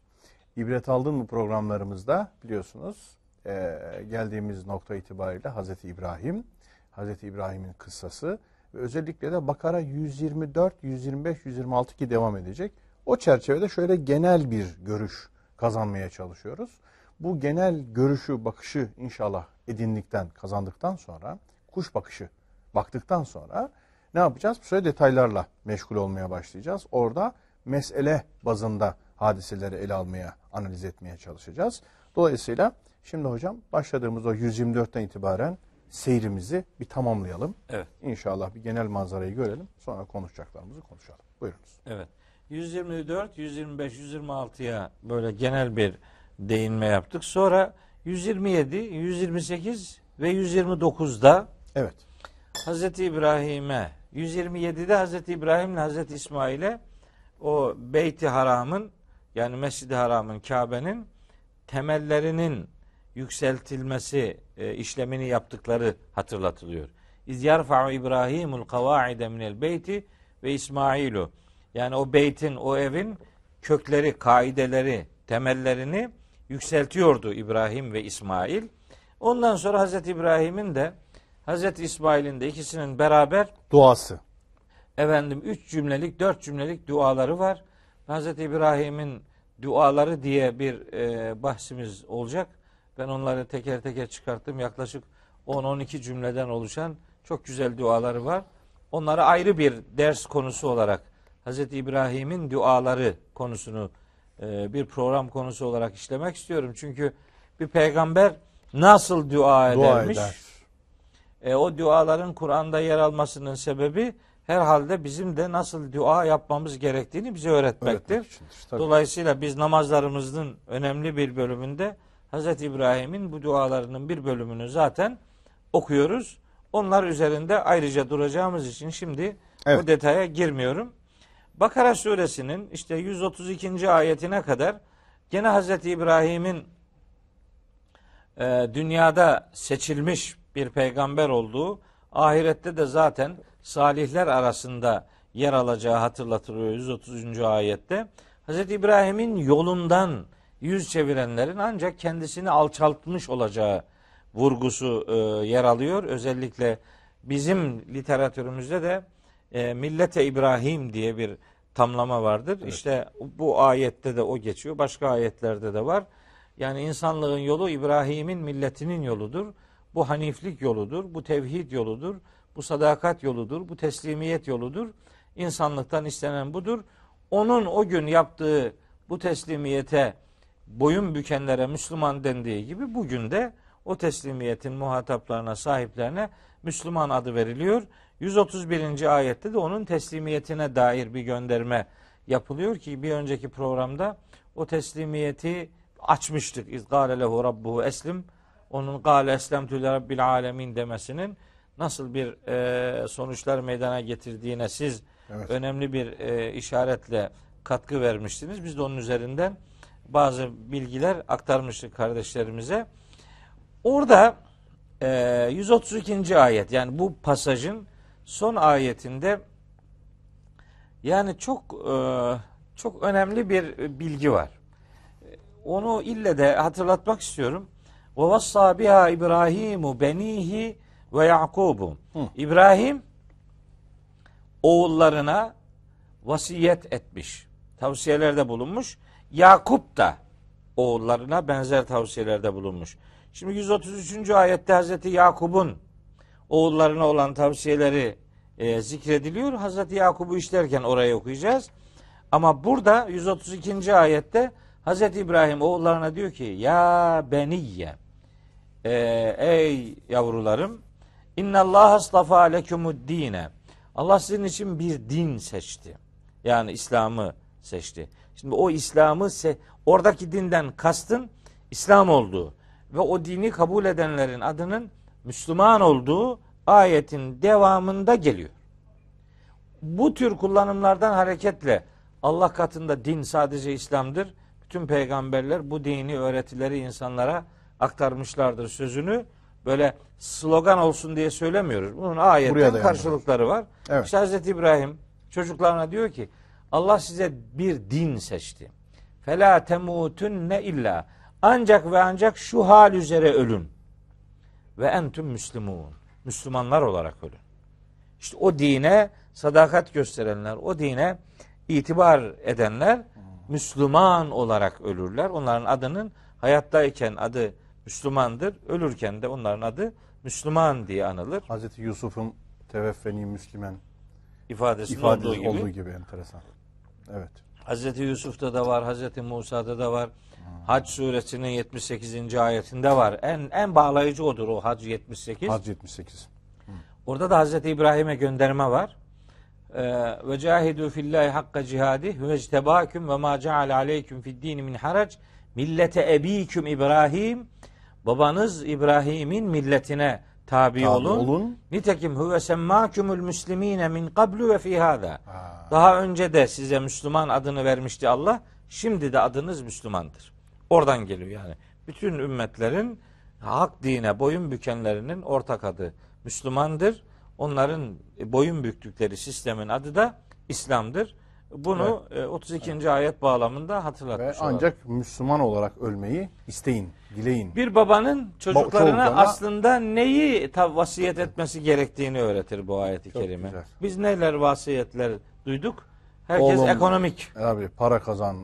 İbret aldın mı programlarımızda biliyorsunuz eee, geldiğimiz nokta itibariyle Hazreti İbrahim, Hazreti İbrahim'in kıssası ve özellikle de Bakara 124, 125, 126 ki devam edecek. O çerçevede şöyle genel bir görüş kazanmaya çalışıyoruz. Bu genel görüşü, bakışı inşallah edindikten, kazandıktan sonra kuş bakışı baktıktan sonra ne yapacağız? Bu süre detaylarla meşgul olmaya başlayacağız. Orada mesele bazında hadiseleri ele almaya, analiz etmeye çalışacağız. Dolayısıyla şimdi hocam başladığımız o 124'ten itibaren seyrimizi bir tamamlayalım. Evet. İnşallah bir genel manzarayı görelim. Sonra konuşacaklarımızı konuşalım. Buyurunuz. Evet. 124, 125, 126'ya böyle genel bir değinme yaptık. Sonra 127, 128 ve 129'da Evet. Hazreti İbrahim'e 127'de Hazreti İbrahim'le Hazreti İsmail'e o Beyt-i Haram'ın yani Mescid-i Haram'ın Kabe'nin temellerinin yükseltilmesi e, işlemini yaptıkları hatırlatılıyor. İz yarfa'u İbrahimul kavaide minel beyti ve İsmailu. Yani o beytin, o evin kökleri, kaideleri, temellerini yükseltiyordu İbrahim ve İsmail. Ondan sonra Hazreti İbrahim'in de Hazreti İsmail'in de ikisinin beraber Duası. efendim üç cümlelik, dört cümlelik duaları var. Hazreti İbrahim'in duaları diye bir e, bahsimiz olacak. Ben onları teker teker çıkarttım. Yaklaşık 10-12 cümleden oluşan çok güzel duaları var. Onları ayrı bir ders konusu olarak Hazreti İbrahim'in duaları konusunu e, bir program konusu olarak işlemek istiyorum. Çünkü bir peygamber nasıl dua Dua edermiş? eder. E, o duaların Kur'an'da yer almasının sebebi herhalde bizim de nasıl dua yapmamız gerektiğini bize öğretmektir. Öğretmek içindir. Dolayısıyla biz namazlarımızın önemli bir bölümünde Hz. İbrahim'in bu dualarının bir bölümünü zaten okuyoruz. Onlar üzerinde ayrıca duracağımız için şimdi Evet. bu detaya girmiyorum. Bakara suresinin işte 132. ayetine kadar gene Hz. İbrahim'in e, dünyada seçilmiş bir peygamber olduğu, ahirette de zaten salihler arasında yer alacağı hatırlatılıyor 130. ayette. Hz. İbrahim'in yolundan yüz çevirenlerin ancak kendisini alçaltmış olacağı vurgusu e, yer alıyor. Özellikle bizim literatürümüzde de e, millete İbrahim diye bir tamlama vardır. İşte bu ayette de o geçiyor. Başka ayetlerde de var. Yani insanlığın yolu İbrahim'in milletinin yoludur. Bu haniflik yoludur. Bu tevhid yoludur. Bu sadakat yoludur. Bu teslimiyet yoludur. İnsanlıktan istenen budur. Onun o gün yaptığı bu teslimiyete boyun bükenlere Müslüman dendiği gibi bugün de o teslimiyetin muhataplarına, sahiplerine Müslüman adı veriliyor. 131. ayette de onun teslimiyetine dair bir gönderme yapılıyor ki bir önceki programda o teslimiyeti açmıştık. İz gâle lehu rabbuhu eslim. Onun gâle eslemtü rabbil alemin demesinin nasıl bir e, sonuçlar meydana getirdiğine siz Evet. önemli bir e, işaretle katkı vermiştiniz. Biz de onun üzerinden bazı bilgiler aktarmıştık kardeşlerimize. Orada e, 132. ayet yani bu pasajın son ayetinde yani çok e, çok önemli bir bilgi var. Onu ille de hatırlatmak istiyorum. Ve vassa biha İbrahimu benihi ve Yakubu. İbrahim oğullarına vasiyet etmiş. Tavsiyelerde bulunmuş. Yakup da oğullarına benzer tavsiyelerde bulunmuş. Şimdi 133. ayette Hazreti Yakub'un oğullarına olan tavsiyeleri e, zikrediliyor. Hazreti Yakub'u işlerken orayı okuyacağız. Ama burada 132. ayette Hazreti İbrahim oğullarına diyor ki ya beniyye e, ey yavrularım innallah astafa lekumud dine Allah sizin için bir din seçti. Yani İslam'ı seçti. Şimdi o İslam'ı se- oradaki dinden kastın İslam olduğu ve o dini kabul edenlerin adının Müslüman olduğu ayetin devamında geliyor. Bu tür kullanımlardan hareketle Allah katında din sadece İslam'dır. Bütün peygamberler bu dini öğretileri insanlara aktarmışlardır sözünü böyle slogan olsun diye söylemiyoruz. Bunun ayetten karşılıkları var. Evet. İşte Hazreti İbrahim çocuklarına diyor ki Allah size bir din seçti. Fela temutunne illa ancak ve ancak şu hal üzere ölün. Ve entüm müslümun. Müslümanlar olarak ölün. İşte o dine sadakat gösterenler, o dine itibar edenler Müslüman olarak ölürler. Onların adının hayattayken adı Müslümandır, ölürken de onların adı Müslüman diye anılır. Hazreti Yusuf'un teveffeni Müslüman ifadesinin ifadesi olduğu gibi. olduğu gibi enteresan. Evet. Hazreti Yusuf'ta da var, Hazreti Musa'da da var. Hac suresinin 78. ayetinde var. En en bağlayıcı odur o Hac 78. Hac 78. Orada da Hazreti İbrahim'e gönderme var. Ee, Ve cahidu fillahi hakka cihadi ve ectebaküm ve ma ceal aleyküm fid dini min harac millete ebiküm İbrahim babanız İbrahim'in milletine tabi, Tabi olun. olun. Nitekim huve semmâkümül müslimine min qablu ve fi hâzâ. Ha. Daha önce de size Müslüman adını vermişti Allah. Şimdi de adınız Müslümandır. Oradan geliyor yani. Bütün ümmetlerin hak dine boyun bükenlerinin ortak adı Müslümandır. Onların boyun büktükleri sistemin adı da İslam'dır. Bunu e, 32. ayet bağlamında Ve hatırlatmış olalım. ancak Müslüman olarak ölmeyi isteyin, dileyin. bir babanın çocuklarına çocuklarına- aslında neyi vasiyet etmesi gerektiğini öğretir bu ayeti Çok kerime. güzel. Biz neler vasiyetler duyduk? Herkes Oğlum, ekonomik. Abi para kazan.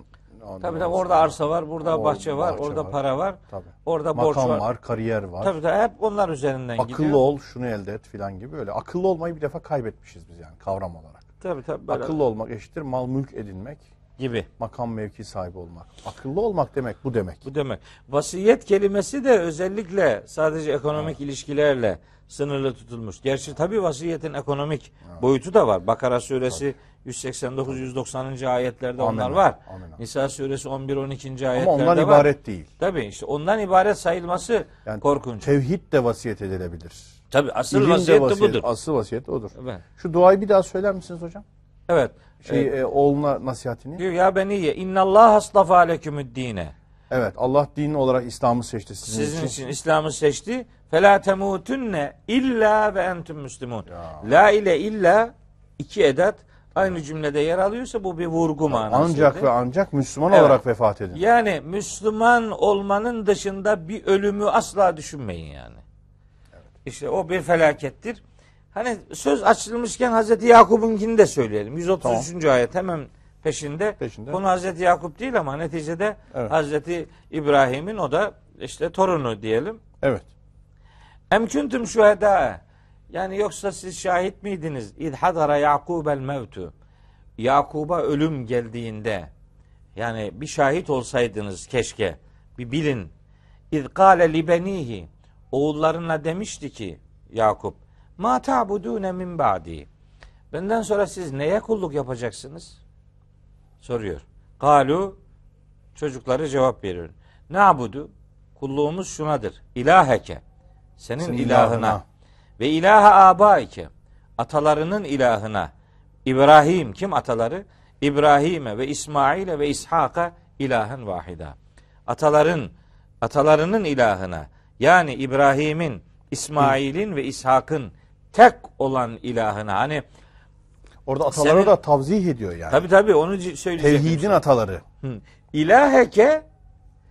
Ondan Tabii tabii orada arsa var, burada Or- bahçe var, bahçe orada var. para var, Tabii. orada borç Makam var. var. kariyer var. Tabii tabii hep onlar üzerinden Akıllı gidiyor. ol, şunu elde et filan gibi öyle. Akıllı olmayı bir defa kaybetmişiz biz yani kavram olarak. Tabii tabii böyle Akıllı olmak eşittir mal mülk edinmek, gibi. makam mevki sahibi olmak. Akıllı olmak demek bu demek. Bu demek. Vasiyet kelimesi de özellikle sadece ekonomik ilişkilerle sınırlı tutulmuş. Gerçi tabii vasiyetin ekonomik boyutu da var. Bakara suresi 189-190. ayetlerde onlar Amenna, var. amenna. Nisa suresi 11-12. Ama ayetlerde ondan var. ibaret değil. Tabii işte ondan ibaret sayılması Yani korkunç. Tevhid de vasiyet edilebilir. Tabii asıl İlim vasiyet de vasiyet- budur. Asıl vasiyet odur. Evet. Şu duayı bir daha söyler misiniz hocam? Evet. Şey Ee, e, oğluna nasihatini. diyor ya beniye innallah astafa lekümüd dine. Evet Allah din olarak İslam'ı seçti sizin, Sizin için İslam'ı seçti. Fela temutunne illa ve entüm müslimun. La ile illa iki edat aynı cümlede yer alıyorsa bu bir vurgu manası. Ancak ve ancak Müslüman Evet. olarak vefat edin. yani Müslüman olmanın dışında bir ölümü asla düşünmeyin yani. İşte o bir felakettir. Hani söz açılmışken Hazreti Yakup'unkini de söyleyelim. 133. ayet hemen peşinde. Peşinde. Konu Hazreti Yakup değil ama neticede Evet. Hazreti İbrahim'in o da işte torunu diyelim. Evet. Em kuntum şuheda. Yani yoksa siz şahit miydiniz? İd hadara Yakubel mevtu. Yakub'a ölüm geldiğinde yani bir şahit olsaydınız keşke. Bir bilin. İd kâle libenihi. Oğullarına demişti ki Yakup. Ma ta'budune min ba'di. Benden sonra siz neye kulluk yapacaksınız? Soruyor. Galu çocukları cevap veriyor. Ne abudu? Kulluğumuz şunadır. İlaheke. Senin, Senin ilahına. ilahına. Ve ilahe abaike. Atalarının ilahına. İbrahim kim ataları? İbrahim'e ve İsmail'e ve İshak'a ilahen vahida. Ataların atalarının ilahına yani İbrahim'in, İsmail'in ve İshak'ın tek olan ilahına. Hani Orada ataları Senin- da tavzih ediyor yani. tabi tabi onu söyleyecektim. Tevhidin ataları. Hı. İlaheke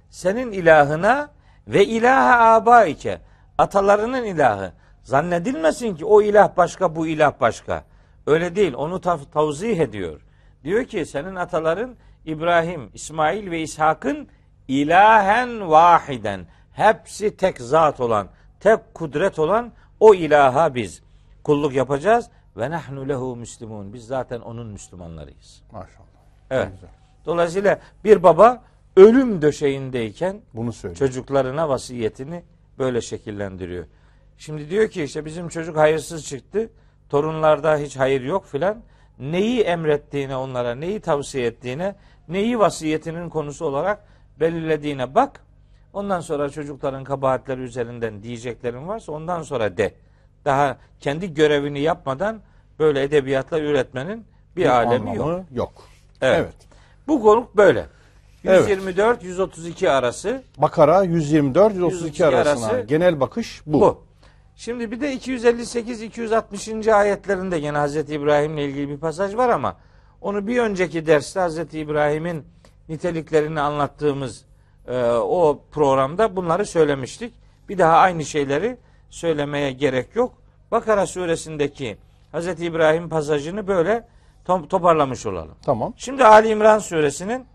senin ilahına ve ilahe abaike atalarının ilahı. Zannedilmesin ki o ilah başka bu ilah başka. Öyle değil. Onu tav- tavzih ediyor. Diyor ki senin ataların İbrahim, İsmail ve İshak'ın ilahen vahiden hepsi tek zat olan, tek kudret olan o ilaha biz kulluk yapacağız ve nahnu lehu müslimun. Biz zaten onun Müslümanlarıyız. Maşallah. Evet. Dolayısıyla bir baba ölüm döşeğindeyken Bunu söyle. çocuklarına vasiyetini böyle şekillendiriyor. Şimdi diyor ki işte bizim çocuk hayırsız çıktı. Torunlarda hiç hayır yok filan. Neyi emrettiğine onlara, neyi tavsiye ettiğine, neyi vasiyetinin konusu olarak belirlediğine bak. Ondan sonra çocukların kabahatleri üzerinden diyeceklerin varsa ondan sonra de. Daha kendi görevini yapmadan böyle edebiyatlar üretmenin bir, alemi yok. yok. Evet. evet. Bu konuk böyle. Evet. 124 132 arası Bakara 124 132 132 arasına arası genel bakış bu. bu. Şimdi bir de 258 260. ayetlerinde gene Hazreti İbrahim'le ilgili bir pasaj var ama onu bir önceki derste Hazreti İbrahim'in niteliklerini anlattığımız e, o programda bunları söylemiştik. Bir daha aynı şeyleri söylemeye gerek yok. Bakara suresindeki Hazreti İbrahim pasajını böyle to- toparlamış olalım. Tamam. Şimdi Ali İmran suresinin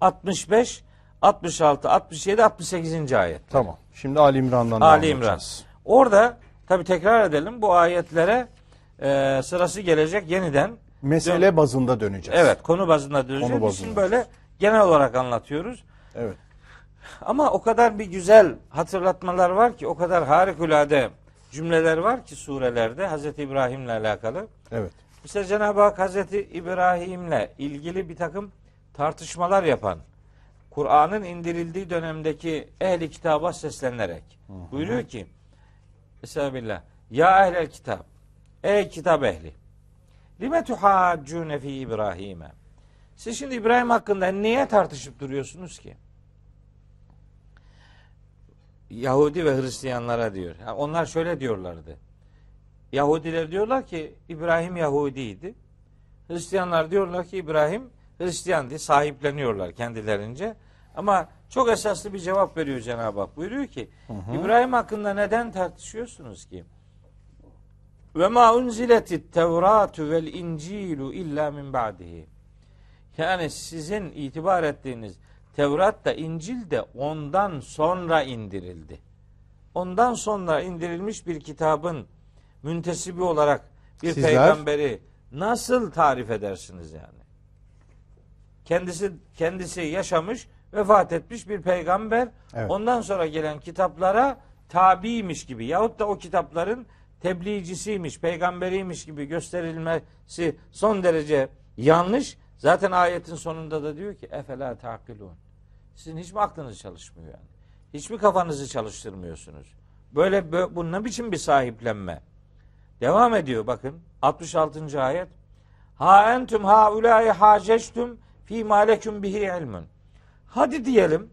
65, 66, 67, 68. ayet. Tamam. Şimdi Ali İmran'dan Ali İmran. Orada tabi tekrar edelim bu ayetlere e, sırası gelecek yeniden. Mesele bazında döneceğiz. Evet konu bazında döneceğiz. Konu bazında. Şimdi böyle genel olarak anlatıyoruz. Evet. Ama o kadar bir güzel hatırlatmalar var ki o kadar harikulade cümleler var ki surelerde Hazreti İbrahim'le alakalı. Evet. Mesela Cenab-ı Hak Hazreti İbrahim'le ilgili bir takım tartışmalar yapan, Kur'an'ın indirildiği dönemdeki ehli kitaba seslenerek buyuruyor ki Estağfirullah. Ya ehlel kitap. Ey kitap ehli. Lime tuhaccune fi İbrahim'e. Siz şimdi İbrahim hakkında niye tartışıp duruyorsunuz ki? Yahudi ve Hristiyanlara diyor. Yani onlar şöyle diyorlardı. Yahudiler diyorlar ki İbrahim Yahudiydi. Hristiyanlar diyorlar ki İbrahim Hristiyandı. Sahipleniyorlar kendilerince. Ama çok esaslı bir cevap veriyor Cenab-ı Hak. Buyuruyor ki İbrahim hakkında neden tartışıyorsunuz ki? Ve ma unziletit tevratu vel incilu illa min ba'dihi. Yani sizin itibar ettiğiniz Tevrat da İncil de ondan sonra indirildi. Ondan sonra indirilmiş bir kitabın müntesibi olarak bir Sizler- peygamberi nasıl tarif edersiniz yani? Kendisi kendisi yaşamış, vefat etmiş bir peygamber. Evet. Ondan sonra gelen kitaplara tabiymiş gibi yahut da o kitapların tebliğcisiymiş, peygamberiymiş gibi gösterilmesi son derece yanlış. Zaten ayetin sonunda da diyor ki efela takilun. Sizin hiç mi aklınız çalışmıyor yani? Hiç mi kafanızı çalıştırmıyorsunuz? Böyle, bö- bu ne biçim bir sahiplenme? Devam ediyor bakın 66. ayet. Ha entum haulâi hâceçtum fî mâ leküm bihi ilmun. Hadi diyelim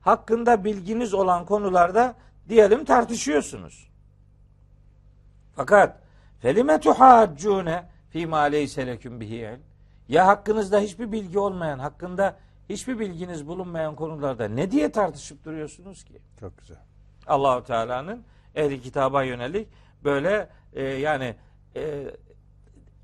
hakkında bilginiz olan konularda diyelim tartışıyorsunuz. Fakat felime tuhaccune fî mâ leyse leküm bihi. Ya hakkınızda hiçbir bilgi olmayan, hakkında hiçbir bilginiz bulunmayan konularda ne diye tartışıp duruyorsunuz ki? Çok güzel. Allahu Teala'nın ehli kitaba yönelik böyle e, yani e,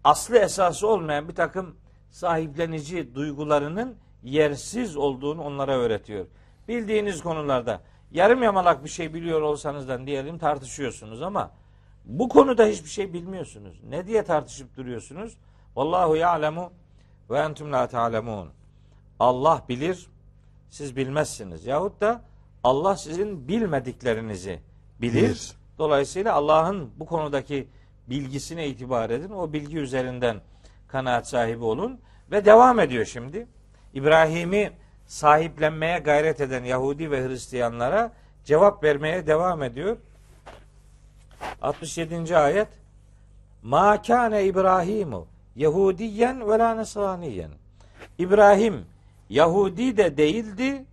aslı esası olmayan bir takım sahiplenici duygularının yersiz olduğunu onlara öğretiyor. Bildiğiniz konularda yarım yamalak bir şey biliyor olsanızdan diyelim tartışıyorsunuz ama bu konuda hiçbir şey bilmiyorsunuz. Ne diye tartışıp duruyorsunuz? Vallahu ya'lemu ve entum la ta'lemun. Allah bilir, siz bilmezsiniz. Yahut da Allah sizin bilmediklerinizi bilir. Bilir. Dolayısıyla Allah'ın bu konudaki bilgisine itibar edin. O bilgi üzerinden kanaat sahibi olun. Ve devam ediyor şimdi. İbrahim'i sahiplenmeye gayret eden Yahudi ve Hristiyanlara cevap vermeye devam ediyor. 67. ayet Ma kâne İbrahimu Yahudiyen ve la Nesraniyen. İbrahim Yahudi de değildi,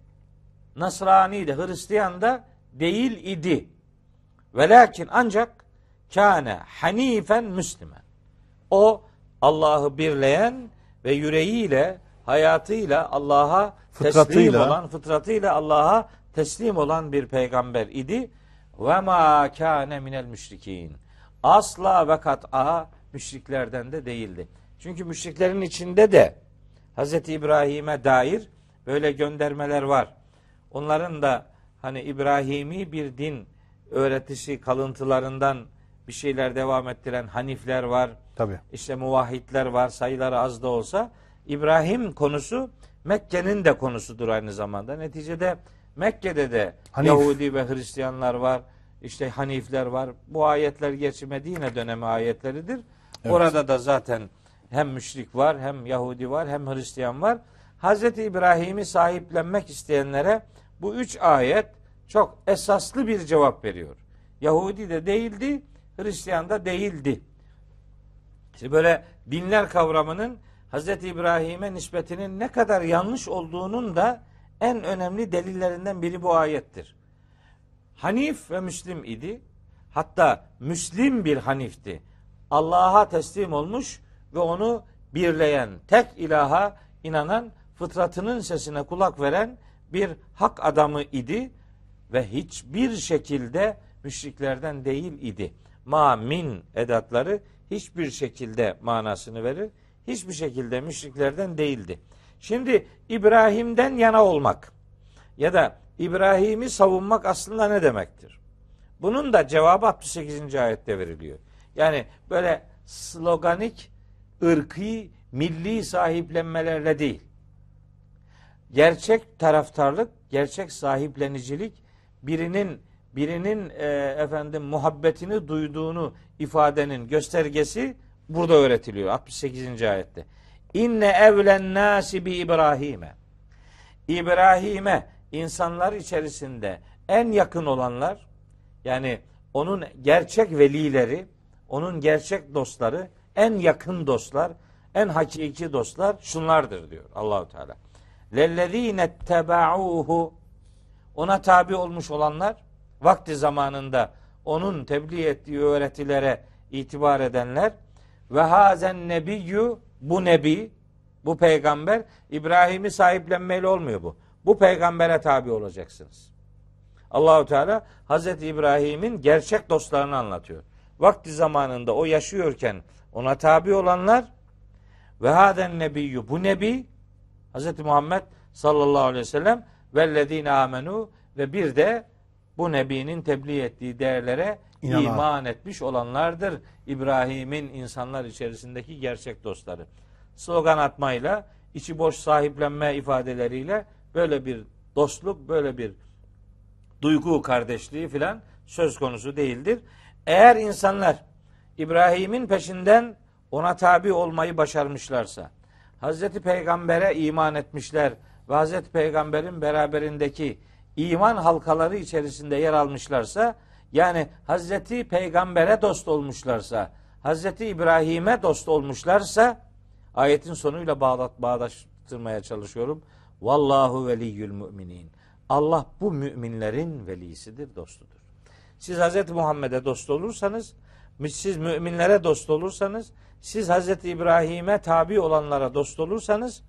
Nasrani de Hristiyan da değil idi. Velakin ancak kâne hanifen müslümen. O Allah'ı birleyen ve yüreğiyle, hayatıyla Allah'a teslim olan, fıtratıyla Allah'a teslim olan bir peygamber idi. Ve ma kâne minel müşrikin. Asla ve kat'a müşriklerden de değildi. Çünkü müşriklerin içinde de Hz. İbrahim'e dair böyle göndermeler var. Onların da hani İbrahimi bir din öğretisi kalıntılarından bir şeyler devam ettiren Hanifler var. Tabii. işte muvahhidler var sayıları az da olsa İbrahim konusu Mekke'nin de konusudur aynı zamanda. Neticede Mekke'de de Hanif. Yahudi ve Hristiyanlar var. işte Hanifler var. Bu ayetler gerçi Medine dönemi ayetleridir. Evet. Orada da zaten hem müşrik var, hem Yahudi var, hem Hristiyan var. Hazreti İbrahim'i sahiplenmek isteyenlere bu üç ayet çok esaslı bir cevap veriyor. Yahudi de değildi, Hristiyan da değildi. İşte böyle dinler kavramının Hz. İbrahim'e nispetinin ne kadar yanlış olduğunun da en önemli delillerinden biri bu ayettir. Hanif ve Müslim idi. Hatta Müslim bir Hanif'ti. Allah'a teslim olmuş ve onu birleyen, tek ilaha inanan, fıtratının sesine kulak veren bir hak adamı idi ve hiçbir şekilde müşriklerden değil idi. Ma min edatları hiçbir şekilde manasını verir. Hiçbir şekilde müşriklerden değildi. Şimdi İbrahim'den yana olmak ya da İbrahim'i savunmak aslında ne demektir? Bunun da cevabı 68. ayette veriliyor. Yani böyle sloganik, ırkı, milli sahiplenmelerle değil. Gerçek taraftarlık, gerçek sahiplenicilik birinin birinin e, efendim muhabbetini duyduğunu ifadenin göstergesi burada öğretiliyor 68. ayette. İnne evlen nasi bi İbrahim'e. İbrahim'e insanlar içerisinde en yakın olanlar yani onun gerçek velileri, onun gerçek dostları, en yakın dostlar, en hakiki dostlar şunlardır diyor Allahu Teala. Lellezine tebauhu ona tabi olmuş olanlar vakti zamanında onun tebliğ ettiği öğretilere itibar edenler ve hazen nebiyyü bu nebi bu peygamber İbrahim'i sahiplenmeyle olmuyor bu. Bu peygambere tabi olacaksınız. Allahu Teala Hazreti İbrahim'in gerçek dostlarını anlatıyor. Vakti zamanında o yaşıyorken ona tabi olanlar ve haden nebiyyü bu nebi Hazreti Muhammed sallallahu aleyhi ve sellem vellezine amenu ve bir de bu nebinin tebliğ ettiği değerlere İnanan. iman etmiş olanlardır. İbrahim'in insanlar içerisindeki gerçek dostları. Slogan atmayla, içi boş sahiplenme ifadeleriyle böyle bir dostluk, böyle bir duygu kardeşliği filan söz konusu değildir. Eğer insanlar İbrahim'in peşinden ona tabi olmayı başarmışlarsa, Hazreti Peygamber'e iman etmişler ve Hazreti Peygamber'in beraberindeki iman halkaları içerisinde yer almışlarsa, yani Hazreti Peygamber'e dost olmuşlarsa, Hazreti İbrahim'e dost olmuşlarsa, ayetin sonuyla bağdat, bağdaştırmaya çalışıyorum. Vallahu veliyyül müminin. Allah bu müminlerin velisidir, dostudur. Siz Hz. Muhammed'e dost olursanız, siz müminlere dost olursanız, siz Hz. İbrahim'e tabi olanlara dost olursanız,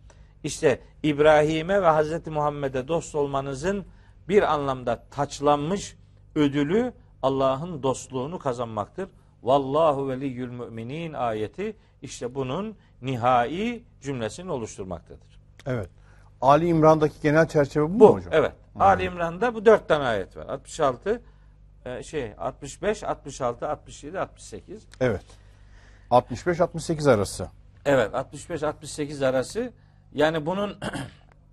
işte İbrahim'e ve Hz. Muhammed'e dost olmanızın bir anlamda taçlanmış ödülü Allah'ın dostluğunu kazanmaktır. Vallahu veliyyül müminin ayeti işte bunun nihai cümlesini oluşturmaktadır. Evet. Ali İmran'daki genel çerçeve bu, mu Bu hocam? evet. Ali İmran'da bu dört tane ayet var. 66 e, şey 65, 66, 67, 68. Evet. 65-68 arası. Evet 65-68 arası yani bunun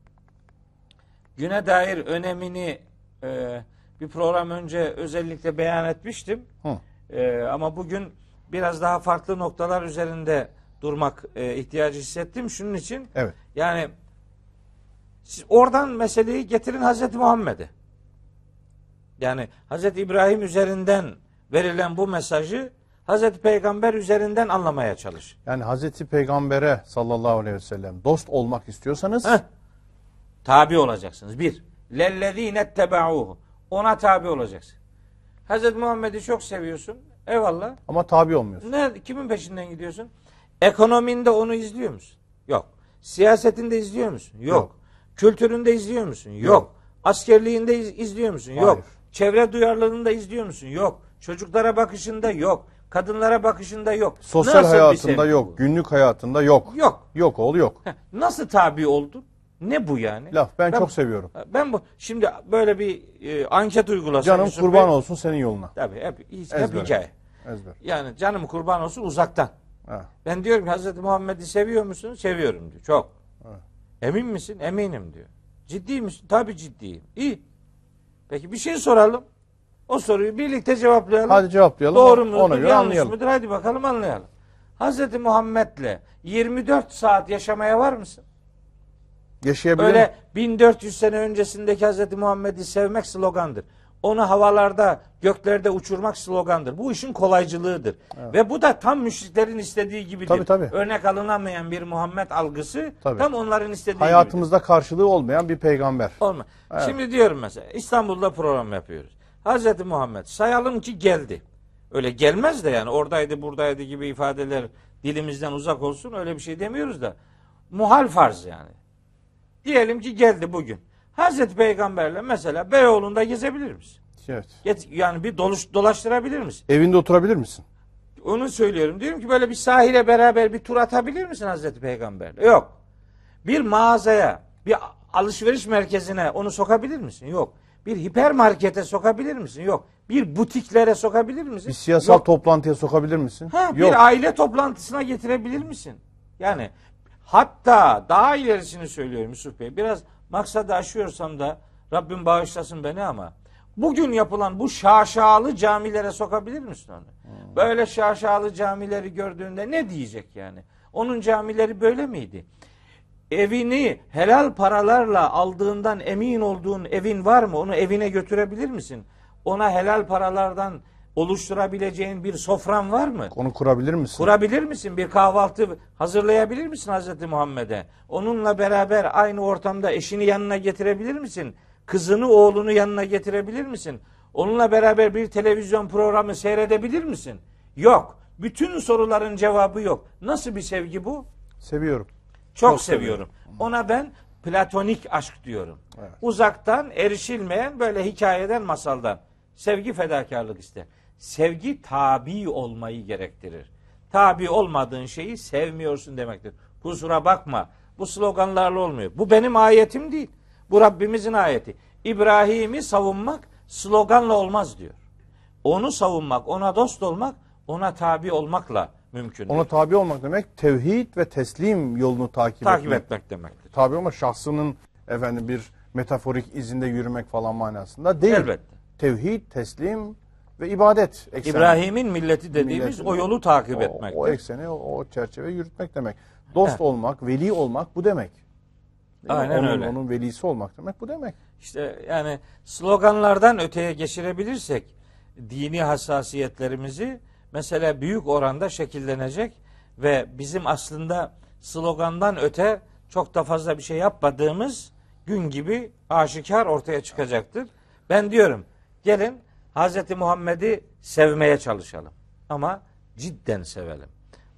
güne dair önemini e, bir program önce özellikle beyan etmiştim. Hı. E, ama bugün biraz daha farklı noktalar üzerinde durmak e, ihtiyacı hissettim. Şunun için Evet. yani siz oradan meseleyi getirin Hazreti Muhammed'e. Yani Hazreti İbrahim üzerinden verilen bu mesajı Hazreti Peygamber üzerinden anlamaya çalış. Yani Hazreti Peygamber'e sallallahu aleyhi ve sellem dost olmak istiyorsanız Heh. Tabi olacaksınız. Bir. Lellezine tebauhu. Ona tabi olacaksın. Hazreti Muhammed'i çok seviyorsun. Eyvallah. ama tabi olmuyorsun. Ne, kimin peşinden gidiyorsun? Ekonominde onu izliyor musun? Yok. Siyasetinde izliyor musun? Yok. Yok. Kültüründe izliyor musun? Yok. Yok. Askerliğinde iz- izliyor musun? Yok. Hayır. Çevre duyarlılığında izliyor musun? Yok. Çocuklara bakışında yok. Kadınlara bakışında yok. Sosyal Nasıl hayatında yok, bu? günlük hayatında yok. Yok. Yok oğlu yok. Heh, Nasıl tabi oldun? Ne bu yani? Laf ben, Ben- çok seviyorum. Ben bu şimdi böyle bir e, anket uygulasam Canım Yusuf kurban Bey- olsun senin yoluna. Tabii hep, hep Ezber. hikaye. Ezber. Yani canım kurban olsun uzaktan. Ha. Ben diyorum ki Hazreti Muhammed'i seviyor musun? Seviyorum diyor. Çok. Ha. Emin misin? Eminim diyor. Ciddi misin? Tabii ciddiyim. İyi. Peki bir şey soralım. O soruyu birlikte cevaplayalım. Hadi cevaplayalım. Doğru Ona mudur, göre yanlış anlayalım. mıdır? Hadi bakalım anlayalım. Hazreti Muhammed'le 24 saat yaşamaya var mısın? Yaşayabilir Öyle mi? 1400 sene öncesindeki Hazreti Muhammed'i sevmek slogandır. Onu havalarda, göklerde uçurmak slogandır. Bu işin kolaycılığıdır. Ve bu da tam müşriklerin istediği gibidir. Tabii, tabii. Örnek alınamayan bir Muhammed algısı Tabii. tam onların istediği gibidir. Hayatımızda karşılığı olmayan bir peygamber. Olma. Evet. Şimdi diyorum mesela İstanbul'da program yapıyoruz. Hazreti Muhammed sayalım ki geldi. Öyle gelmez de yani oradaydı buradaydı gibi ifadeler dilimizden uzak olsun öyle bir şey demiyoruz da. Muhal farz yani. Diyelim ki geldi bugün. Hazreti Peygamberle mesela Beyoğlu'nda gezebilir misin? Evet. Get, yani bir doluş, dolaştırabilir misin? Evinde oturabilir misin? Onu söylüyorum. Diyorum ki böyle bir sahile beraber bir tur atabilir misin Hazreti Peygamberle? Yok. Bir mağazaya, bir alışveriş merkezine onu sokabilir misin? Yok. Bir hipermarkete sokabilir misin? Yok. Bir butiklere sokabilir misin? Bir siyasal Yok. toplantıya sokabilir misin? Ha, Yok. bir aile toplantısına getirebilir misin? Yani hatta daha ilerisini söylüyorum Yusuf Bey. Biraz maksadı aşıyorsam da Rabbim bağışlasın beni ama bugün yapılan bu şaşalı camilere sokabilir misin onu? Böyle şaşalı camileri gördüğünde ne diyecek yani? Onun camileri böyle miydi? Evini helal paralarla aldığından emin olduğun evin var mı? Onu evine götürebilir misin? Ona helal paralardan oluşturabileceğin bir sofran var mı? Onu kurabilir misin? Kurabilir misin? Bir kahvaltı hazırlayabilir misin Hazreti Muhammed'e? Onunla beraber aynı ortamda eşini yanına getirebilir misin? Kızını, oğlunu yanına getirebilir misin? Onunla beraber bir televizyon programı seyredebilir misin? Yok. Bütün soruların cevabı yok. Nasıl bir sevgi bu? Seviyorum. Çok, Çok seviyorum. Ona ben platonik aşk diyorum. Evet. Uzaktan erişilmeyen böyle hikayeden masaldan. Sevgi fedakarlık ister. Sevgi tabi olmayı gerektirir. Tabi olmadığın şeyi sevmiyorsun demektir. Kusura bakma. Bu sloganlarla olmuyor. Bu benim ayetim değil. Bu Rabbimizin ayeti. İbrahim'i savunmak sloganla olmaz diyor. Onu savunmak, ona dost olmak, ona tabi olmakla mümkün. Ona tabi olmak demek tevhid ve teslim yolunu takip, takip etmek. etmek demektir. Tabi ama şahsının efendim bir metaforik izinde yürümek falan manasında değil. Elbette. Tevhid, teslim ve ibadet ekseni. İbrahim'in milleti dediğimiz Milletin o yolu takip o, etmektir. O ekseni, o, o çerçeve yürütmek demek. Dost Evet. olmak, veli olmak bu demek. Değil mi? Aynen onun, öyle. Onun velisi olmak demek bu demek. İşte yani sloganlardan öteye geçirebilirsek dini hassasiyetlerimizi mesela büyük oranda şekillenecek ve bizim aslında slogandan öte çok da fazla bir şey yapmadığımız gün gibi aşikar ortaya çıkacaktır. Ben diyorum gelin Hz. Muhammed'i sevmeye çalışalım ama cidden sevelim.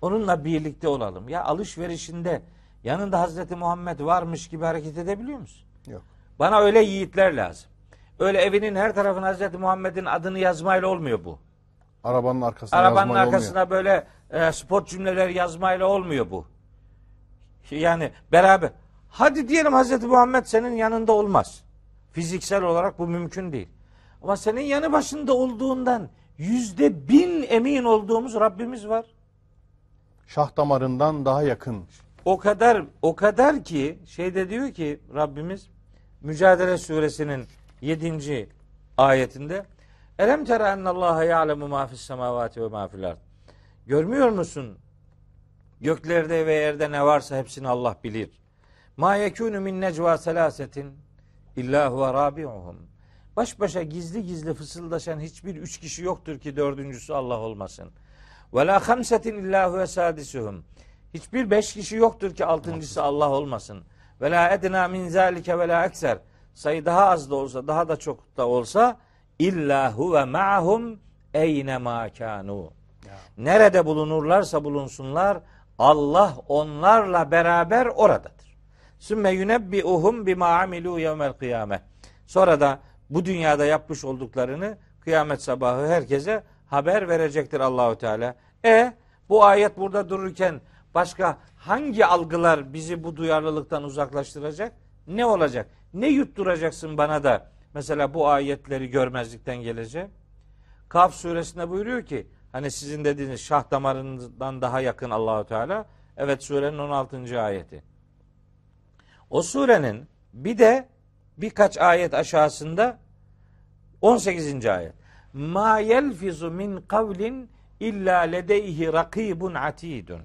Onunla birlikte olalım. Ya alışverişinde yanında Hz. Muhammed varmış gibi hareket edebiliyor musun? Yok. Bana öyle yiğitler lazım. Öyle evinin her tarafına Hazreti Muhammed'in adını yazmayla olmuyor bu. Arabanın arkasına Arabanın arkasına böyle e, spot cümleler yazmayla olmuyor bu. Yani beraber. Hadi diyelim Hazreti Muhammed senin yanında olmaz. Fiziksel olarak bu mümkün değil. Ama senin yanı başında olduğundan yüzde bin emin olduğumuz Rabbimiz var. Şah damarından daha yakın. O kadar o kadar ki şeyde diyor ki Rabbimiz Mücadele suresinin 7. ayetinde Elem tere ennallaha ya'lemu ma fis semavati ve ma fil ard. Görmüyor musun? Göklerde ve yerde ne varsa hepsini Allah bilir. Ma yekunu min necva selasetin illa huve rabi'uhum. Baş başa gizli gizli fısıldaşan hiçbir üç kişi yoktur ki dördüncüsü Allah olmasın. Ve la hamsetin illa huve sadisuhum. Hiçbir beş kişi yoktur ki altıncısı Allah olmasın. Ve la edna min zalike ve la ekser. Sayı daha az da olsa, daha da çok da olsa illa huve ma'hum eyne ma kanu. Nerede bulunurlarsa bulunsunlar Allah onlarla beraber oradadır. Sümme yunebbi'uhum bima amilu yevmel kıyame. Sonra da bu dünyada yapmış olduklarını kıyamet sabahı herkese haber verecektir Allahu Teala. E bu ayet burada dururken başka hangi algılar bizi bu duyarlılıktan uzaklaştıracak? Ne olacak? Ne yutturacaksın bana da mesela bu ayetleri görmezlikten geleceğim? Kaf suresinde buyuruyor ki hani sizin dediğiniz şah damarından daha yakın Allahu Teala. Evet surenin 16. ayeti. O surenin bir de birkaç ayet aşağısında 18. ayet. Ma yelfizu min kavlin illa ledeyhi rakibun atidun.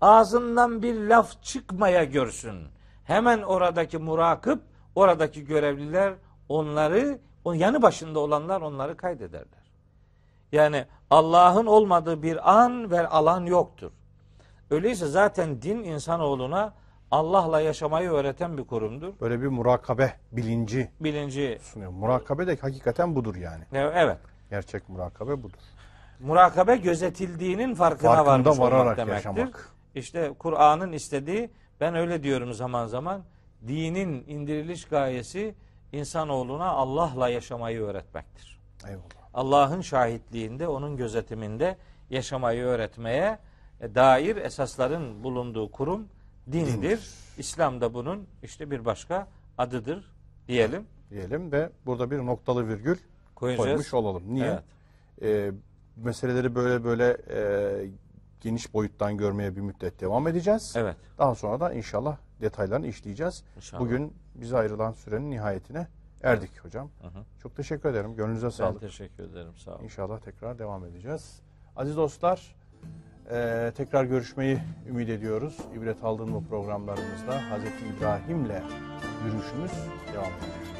Ağzından bir laf çıkmaya görsün. Hemen oradaki murakip, oradaki görevliler onları, o yanı başında olanlar onları kaydederler. Yani Allah'ın olmadığı bir an ve alan yoktur. Öyleyse zaten din insanoğluna Allah'la yaşamayı öğreten bir kurumdur. Böyle bir murakabe bilinci Bilinci sunuyor. Murakabe de hakikaten budur yani. evet. Gerçek murakabe budur. Murakabe gözetildiğinin farkına Farkında varmış olmak vararak demektir. yaşamak. İşte Kur'an'ın istediği ben öyle diyorum zaman zaman dinin indiriliş gayesi insanoğluna Allah'la yaşamayı öğretmektir. Eyvallah. Allah'ın şahitliğinde, onun gözetiminde yaşamayı öğretmeye dair esasların bulunduğu kurum dindir. Dindir. İslam da bunun işte bir başka adıdır diyelim. Diyelim ve burada bir noktalı virgül Koyacağız. koymuş olalım. Niye? Evet. Ee, meseleleri böyle böyle e, geniş boyuttan görmeye bir müddet devam edeceğiz. Evet. Daha sonra da inşallah detaylarını işleyeceğiz. İnşallah. Bugün bize ayrılan sürenin nihayetine erdik hocam. Hı hı. Çok teşekkür ederim. Gönlünüze Ben sağlık. teşekkür ederim. Sağ olun. İnşallah tekrar devam edeceğiz. Aziz dostlar, e, tekrar görüşmeyi ümit ediyoruz. İbret aldığın bu programlarımızda Hazreti İbrahim'le yürüyüşümüz devam edecek.